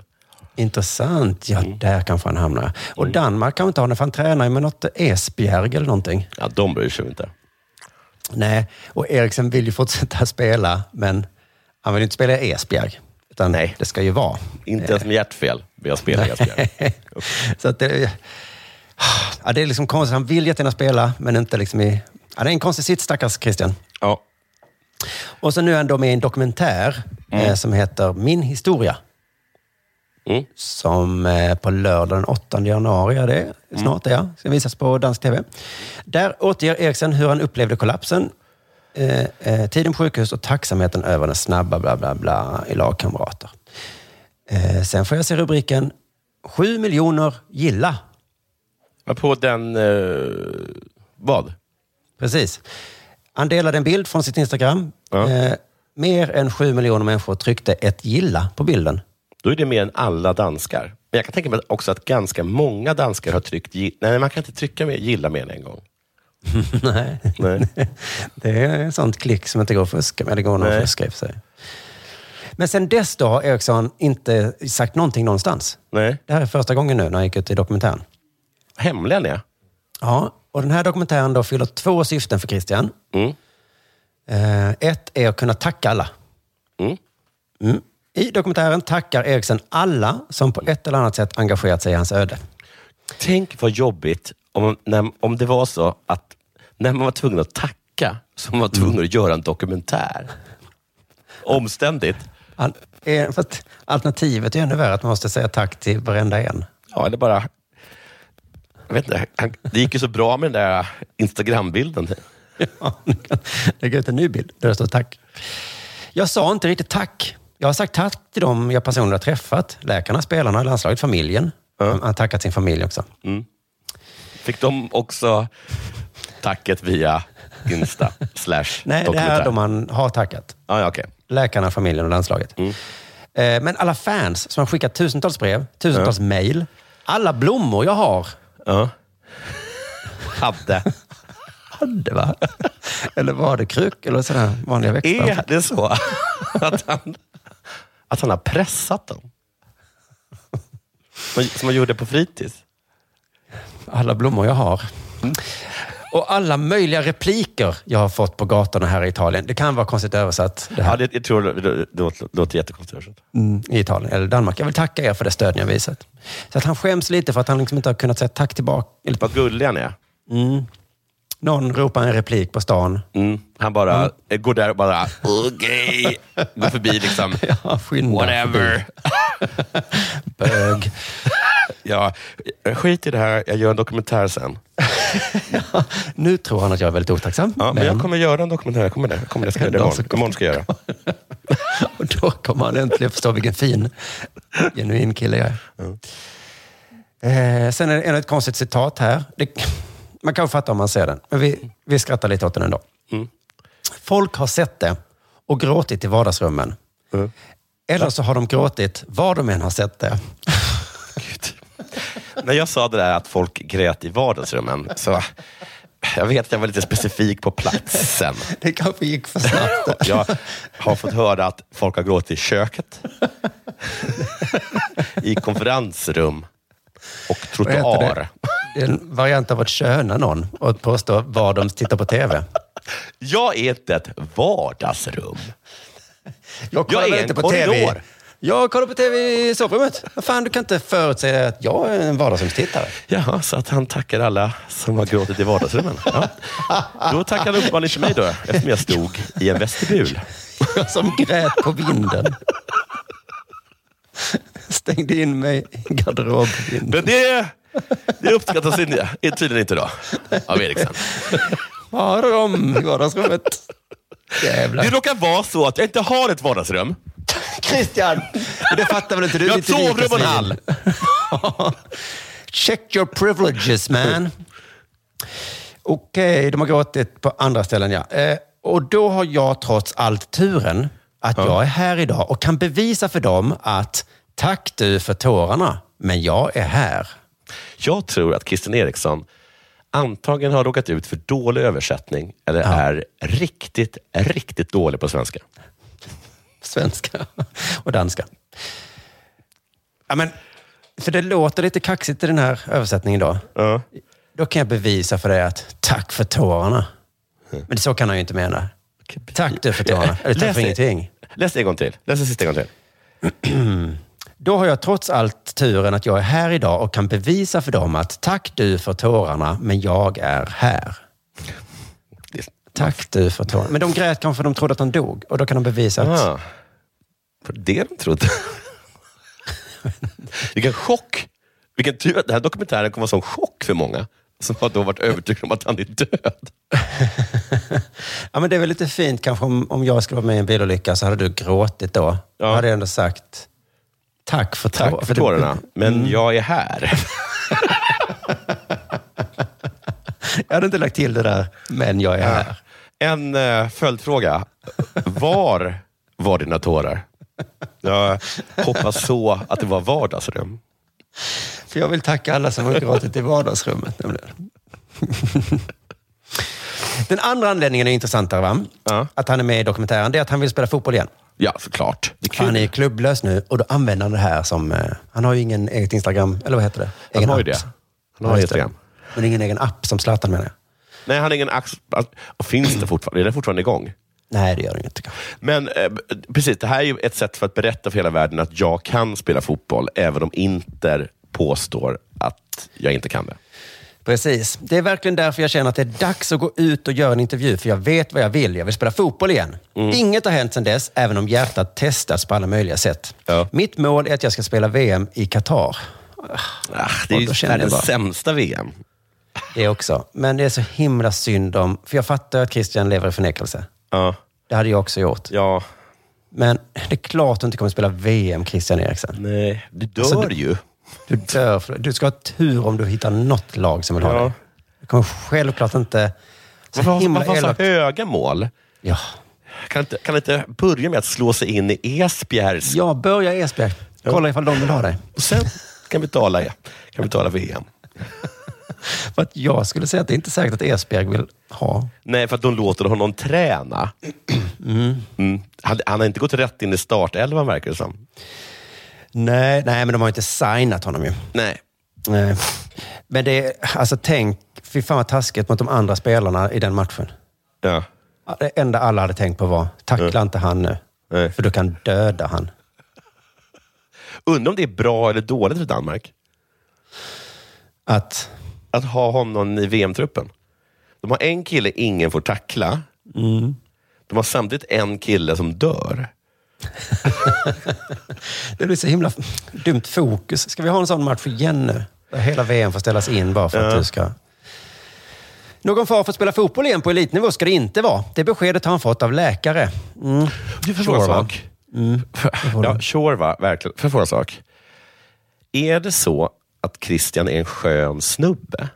Intressant. Ja, Mm. där kanske han hamnar. Och Danmark kan inte ha den, för han tränar ju med något Esbjerg eller någonting. Ja, de bryr sig inte. Nej, och Eriksen vill ju fortsätta spela, men han vill inte spela i Esbjerg. Utan Nej. det ska ju vara. Inte ens med hjärtfel vill jag spela i Esbjerg. Så att det, ja, det är liksom konstigt. Han vill jättegärna spela, men inte liksom i... Ja, det är en konstig sits, stackars Christian. Ja. Och så nu är han då med i en dokumentär eh, som heter Min historia. Mm. Som eh, på lördag den 8 januari, är det snart är ja, ska visas på dansk tv. Där återger Eriksen hur han upplevde kollapsen, eh, eh, tiden på sjukhus och tacksamheten över den snabba bla bla bla i lagkamrater. Eh, sen får jag se rubriken 7 miljoner gilla. På den... Eh, vad? Precis. Han delade en bild från sitt Instagram. Ja. Eh, mer än 7 miljoner människor tryckte ett gilla på bilden. Då är det mer än alla danskar. Men jag kan tänka mig också att ganska många danskar har tryckt... Nej, man kan inte trycka med, gilla mer än en gång. Nej. Nej. Det är ett sånt klick som inte går att fuska med. Det går nog att fuska i och för sig. Men sen dess då har Eriksson inte sagt någonting någonstans. Nej. Det här är första gången nu när han gick ut i dokumentären. Hemlig han är. Ja, och den här dokumentären då fyller två syften för Christian. Mm. Eh, ett är att kunna tacka alla. Mm. Mm. I dokumentären tackar Eriksen alla som på ett eller annat sätt engagerat sig i hans öde. Tänk vad jobbigt om, när, om det var så att när man var tvungen att tacka så man var tvungen att göra en dokumentär. Omständigt. Eh, alternativet är ännu värre, att man måste säga tack till varenda en. Ja, eller bara... Jag vet inte, han, det gick ju så bra med den där Instagram-bilden. Ja, lägga ut en ny bild där det står tack. Jag sa inte riktigt tack. Jag har sagt tack till dem jag personligen har träffat. Läkarna, spelarna, landslaget, familjen. Han har tackat sin familj också. Fick de också tacket via Insta slash Nej, det här är de man har tackat. Ah, ja, okej. Läkarna, familjen och landslaget. Mm. Eh, Men alla fans som har skickat tusentals brev, tusentals mejl, alla blommor jag har. Ja. Hade. Hade va? Eller var det kruk eller sådana vanliga växter? Är det så att han, att han har pressat dem? Som- man gjorde på fritids? Alla blommor jag har. Och alla möjliga repliker jag har fått på gatorna här i Italien. Det kan vara konstigt översatt. Det här. Ja, det, jag tror det, det, det låter, låter jättekonstigt. översatt. Mm, i Italien eller Danmark. Jag vill tacka er för det stöd ni har visat. Så att han skäms lite för att han liksom inte har kunnat säga tack tillbaka. Vad gullig han är. Mm. Någon ropar en replik på stan. Mm. Han bara eh, går där och bara, okej, går förbi liksom. Ja, Whatever. Bög. Ja, skit i det här, jag gör en dokumentär sen. Nu tror han att jag är väldigt otacksam. Ja, men jag kommer göra en dokumentär, jag kommer det. Jag kommer det, ska jag göra det imorgon. imorgon ska jag göra. Och då kommer han äntligen förstå vilken fin, genuin kille jag är. Eh, sen är det ännu ett konstigt citat här. Det, man kan fatta om man ser den, men vi, vi skrattar lite åt den ändå. Mm. Folk har sett det och gråtit i vardagsrummen. Mm. Eller så har de gråtit var de än har sett det. När jag sa det där att folk grät i vardagsrummen, så jag vet att jag var lite specifik på platsen. Det kanske gick för snabbt. Jag har fått höra att folk har gråtit i köket, i konferensrum och trottoar. Det? Är en variant av att köna någon och påstå var de tittar på TV. Jag är inte ett vardagsrum. Jag kollar Jag är inte på korridor. TV. Jag kollar på TV i sovrummet. Fan, du kan inte förutsäga att jag är en vardagsrumstittare. Jaha, så att han tackar alla som har gråtit i vardagsrummen. Ja. Då tackar han uppenbarligen inte mig då, eftersom jag stod i en vestibul. Som grät på vinden. Stängde in mig i garderobvinden. Men det, det uppskattas inte, tydligen inte då, av Eriksen. Har de i vardagsrummet? Jävlar. Det råkar vara så att jag inte har ett vardagsrum. Christian! Det fattar väl inte du? Jag har ett sovrum och en hall. Check your privileges man. Okej, de har gråtit på andra ställen, ja. Eh, och då har jag trots allt turen att jag är här idag och kan bevisa för dem att tack du för tårarna, men jag är här. Jag tror att Christian Eriksson antagligen har råkat ut för dålig översättning eller är riktigt, riktigt dålig på svenska. Svenska och danska. Ja, men, för det låter lite kaxigt i den här översättningen då. Då kan jag bevisa för dig att tack för tårarna. Men så kan han ju inte mena. Tack du för tårarna. Eller tack Läs för ingenting. Läs det en gång till. Läs det sista en gång till. Då har jag trots allt turen att jag är här idag och kan bevisa för dem att tack du för tårarna, men jag är här. Tack du för tårarna. Men de grät kanske för de trodde att han dog och då kan de bevisa att... Ah. För det de trodde. Vilken chock! Vilken tur att den här dokumentären kommer vara en chock för många som har då varit övertygade om att han är död. Ja, men det är väl lite fint kanske om, om jag skulle vara med i en bilolycka så hade du gråtit då. Då hade jag ändå sagt tack för, Tack för tårarna, men Mm. jag är här. Jag hade inte lagt till det där, men jag är här. En uh, följdfråga. Var var dina tårar? Jag hoppas så att det var vardagsrum. För jag vill tacka alla som har gråtit i vardagsrummet. nämligen. Den andra anledningen är intressantare, va? Att han är med i dokumentären. Det är att han vill spela fotboll igen. Ja, såklart. Är han är klubblös nu och då använder han det här som... eh, Han har ju ingen eget Instagram, eller vad heter det? Han Egen har ju app. det. Han Ja, har det. Instagram. Men ingen egen app som Zlatan menar jag. Nej, han har ingen ax... och Finns det fortfarande? Är det fortfarande igång? Nej, det gör det inte. Men eh, precis, det här är ju ett sätt för att berätta för hela världen att jag kan spela fotboll, även om Inter påstår att jag inte kan det. Precis. Det är verkligen därför jag känner att det är dags att gå ut och göra en intervju, för jag vet vad jag vill. Jag vill spela fotboll igen. Mm. Inget har hänt sedan dess, även om hjärtat testats på alla möjliga sätt. Mitt mål är att jag ska spela VM i Qatar. Ah, det är ju världens sämsta VM. Det också. Men det är så himla synd om... För jag fattar att Christian lever i förnekelse. Ja. Det hade jag också gjort. Ja. Men det är klart du inte kommer spela VM, Christian Eriksson. Nej, du dör Alltså, du- ju. Du dör. För, du ska ha tur om du hittar något lag som vill ha Ja. dig. Du kommer självklart inte... Så Varför, himla varför har elakt. så höga mål? Ja. Kan inte, kan inte börja med att slå sig in i Esbjergs... Ja, börja i Esbjerg. Kolla ifall de vill ha dig. Och sen kan vi tala, kan vi tala VM. För att jag skulle säga att det är inte säkert att Esbjerg vill ha. Nej, för att de låter honom träna. Mm. Han, han har inte gått rätt in i startelvan verkar det som. Nej, nej, men de har inte signat honom ju. Nej. Nej. Men det är, alltså tänk, fy fan vad taskigt mot de andra spelarna i den matchen. Ja. Det enda alla hade tänkt på var, tackla inte han nu. För du kan döda han. Undrar om det är bra eller dåligt för Danmark? Att? Att ha honom i VM-truppen. De har en kille ingen får tackla. Mm. De har samtidigt en kille som dör. Det blir så himla dumt fokus. Ska vi ha en sån match igen nu? Där hela VM får ställas in bara för att Ja. du ska... Någon fara för att spela fotboll igen på elitnivå ska det inte vara. Det beskedet har han fått av läkare. Mm. Du får en Sure, va? sak. Ja, sure va, verkligen. Fråga en sak? Är det så att Christian är en skön snubbe?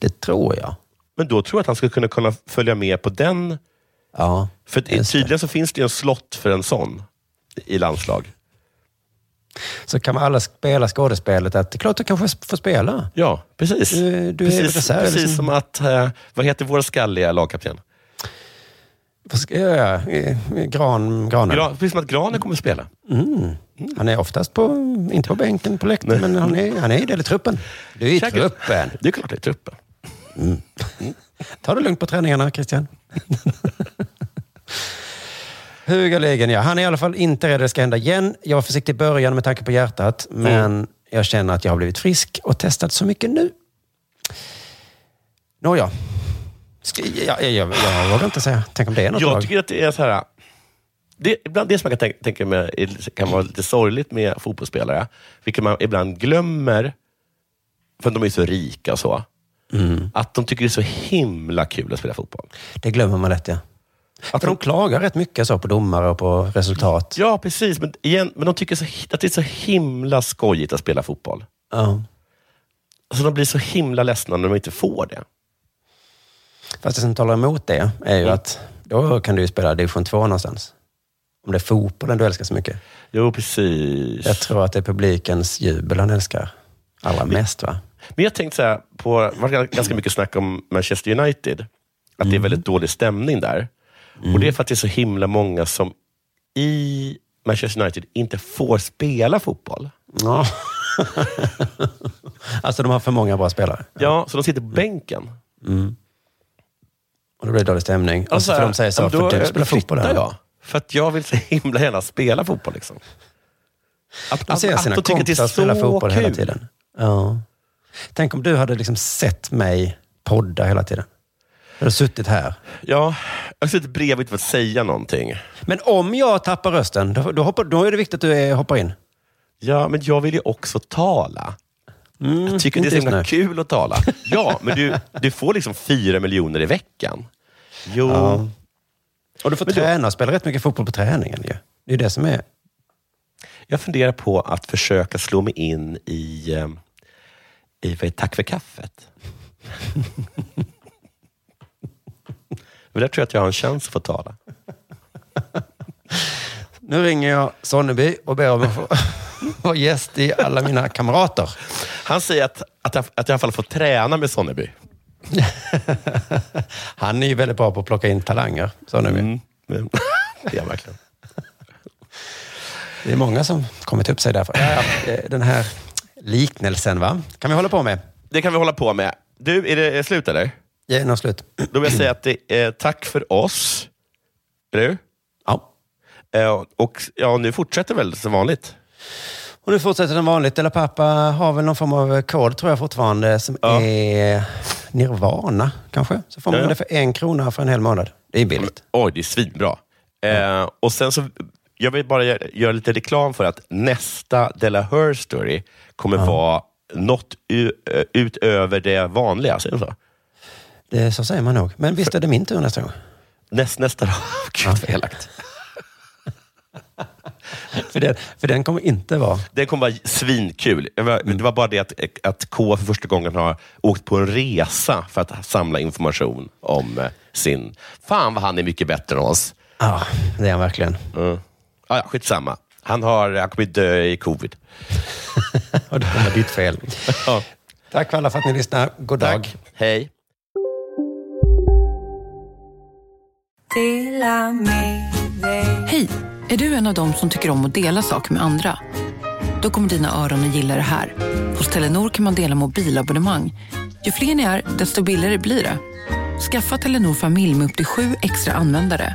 Det tror jag. Men då tror jag att han skulle kunna, kunna följa med på den. Ja, För tydligen så finns det en slott för en sån i landslag. Så kan man alla spela skådespelet att det är klart du kanske får spela. Ja, precis. Du, du är precis, reserv. precis liksom. som att, eh, vad heter vår skalliga lagkapten? Göra? Eh, Gran, granen. Gran, precis som att Granen kommer att spela. Mm. Han är oftast på, inte på bänken på läktaren, men han är, han är ju del i truppen. Du är i Säkert. truppen. Det är klart det är truppen. Ta det lugnt på träningarna, Christian. Högerligen, ja. Han är i alla fall inte rädd att det ska hända igen. Jag var försiktig i början med tanke på hjärtat, men jag känner att jag har blivit frisk och testat så mycket nu. Nåja. Jag, jag, jag, jag vågar inte säga. Tänk om det är något Jag lag. tycker att det är så här... Det, ibland det som man kan tänka, tänka mig kan vara lite sorgligt med fotbollsspelare, vilket man ibland glömmer, för de är så rika och så, Mm. att de tycker det är så himla kul att spela fotboll. Det glömmer man lätt, ja. Att de klagar rätt mycket så på domare och på resultat. Ja, precis. Men, igen, men de tycker så, att det är så himla skojigt att spela fotboll. Ja. Så de blir så himla ledsna när de inte får det. Fast det som talar emot det är ju att då kan du ju spela division 2 någonstans. Om det är fotbollen du älskar så mycket. Jo, precis. Jag tror att det är publikens jubel han älskar allra mest. va? Men jag tänkte så här, på, det var ganska mycket snack om Manchester United. Att det är väldigt dålig stämning där. Och Det är för att det är så himla många som i Manchester United inte får spela fotboll. Ja. alltså de har för många bra spelare. Ja, så de sitter på bänken. Mm. Och då blir det dålig stämning. Och så får de säga så, då, för du spelar fotboll här. jag. För att jag vill så himla gärna spela fotboll. Liksom. Att, De ser att, sina att att kompisar spela så fotboll kul. hela tiden. Ja. Tänk om du hade liksom sett mig podda hela tiden. Du hade suttit här. Ja, jag har suttit bredvid för att säga någonting. Men om jag tappar rösten, då, då, hoppar, då är det viktigt att du är, hoppar in. Ja, men jag vill ju också tala. jag tycker det är så himla kul att tala. Ja, men du, du får liksom fyra miljoner i veckan. Jo. Ja. Och du får Men träna och spela rätt mycket fotboll på träningen. ju. Det är det som är... Jag funderar på att försöka slå mig in i, eh, i vad är, Tack för kaffet. Men där tror jag att jag har en chans att få tala. Nu ringer jag Sonneby och ber om att få vara gäst i alla mina kamrater. Han säger att, att, jag, att jag i alla fall får träna med Sonneby. Han är ju väldigt bra på att plocka in talanger, Sonneby. Mm. Men- Det är han verkligen. Det är många som kommit upp sig därför. Ja, den här liknelsen, va? Kan vi hålla på med? Det kan vi hålla på med. Du, är det slut eller? Ja, något slut. Då vill jag säga att det är tack för oss. Eller? Ja. Eh, Och ja, nu fortsätter väl som vanligt. Och nu fortsätter den vanligt. Eller pappa har väl någon form av kod, tror jag fortfarande, som är Nirvana, kanske. Så får man Ja, ja. det för en krona för en hel månad. Det är billigt. Oj, det är svinbra. Eh, och sen så, jag vill bara göra, göra lite reklam för att nästa Della Her Story kommer vara något ö, utöver det vanliga. Säger så? Det, så säger man nog. Men visst är det min tur nästa gång? Näst, nästa dag. Gud vad elakt. För, det, för den kommer inte vara... Det kommer vara svinkul. Det var, det var bara det att, att K för första gången har åkt på en resa för att samla information om eh, sin... Fan vad han är mycket bättre än oss. Ja, det är han verkligen. Mm. Ah, ja, skitsamma. Han, har, han kommer dö i covid. Och det var ditt fel. Ja. Tack alla för att ni lyssnar. God dag. Hej. Hej! Är du en av dem som tycker om att dela saker med andra? Då kommer dina öron att gilla det här. Hos Telenor kan man dela mobilabonnemang. Ju fler ni är, desto billigare blir det. Skaffa Telenor familj med upp till sju extra användare.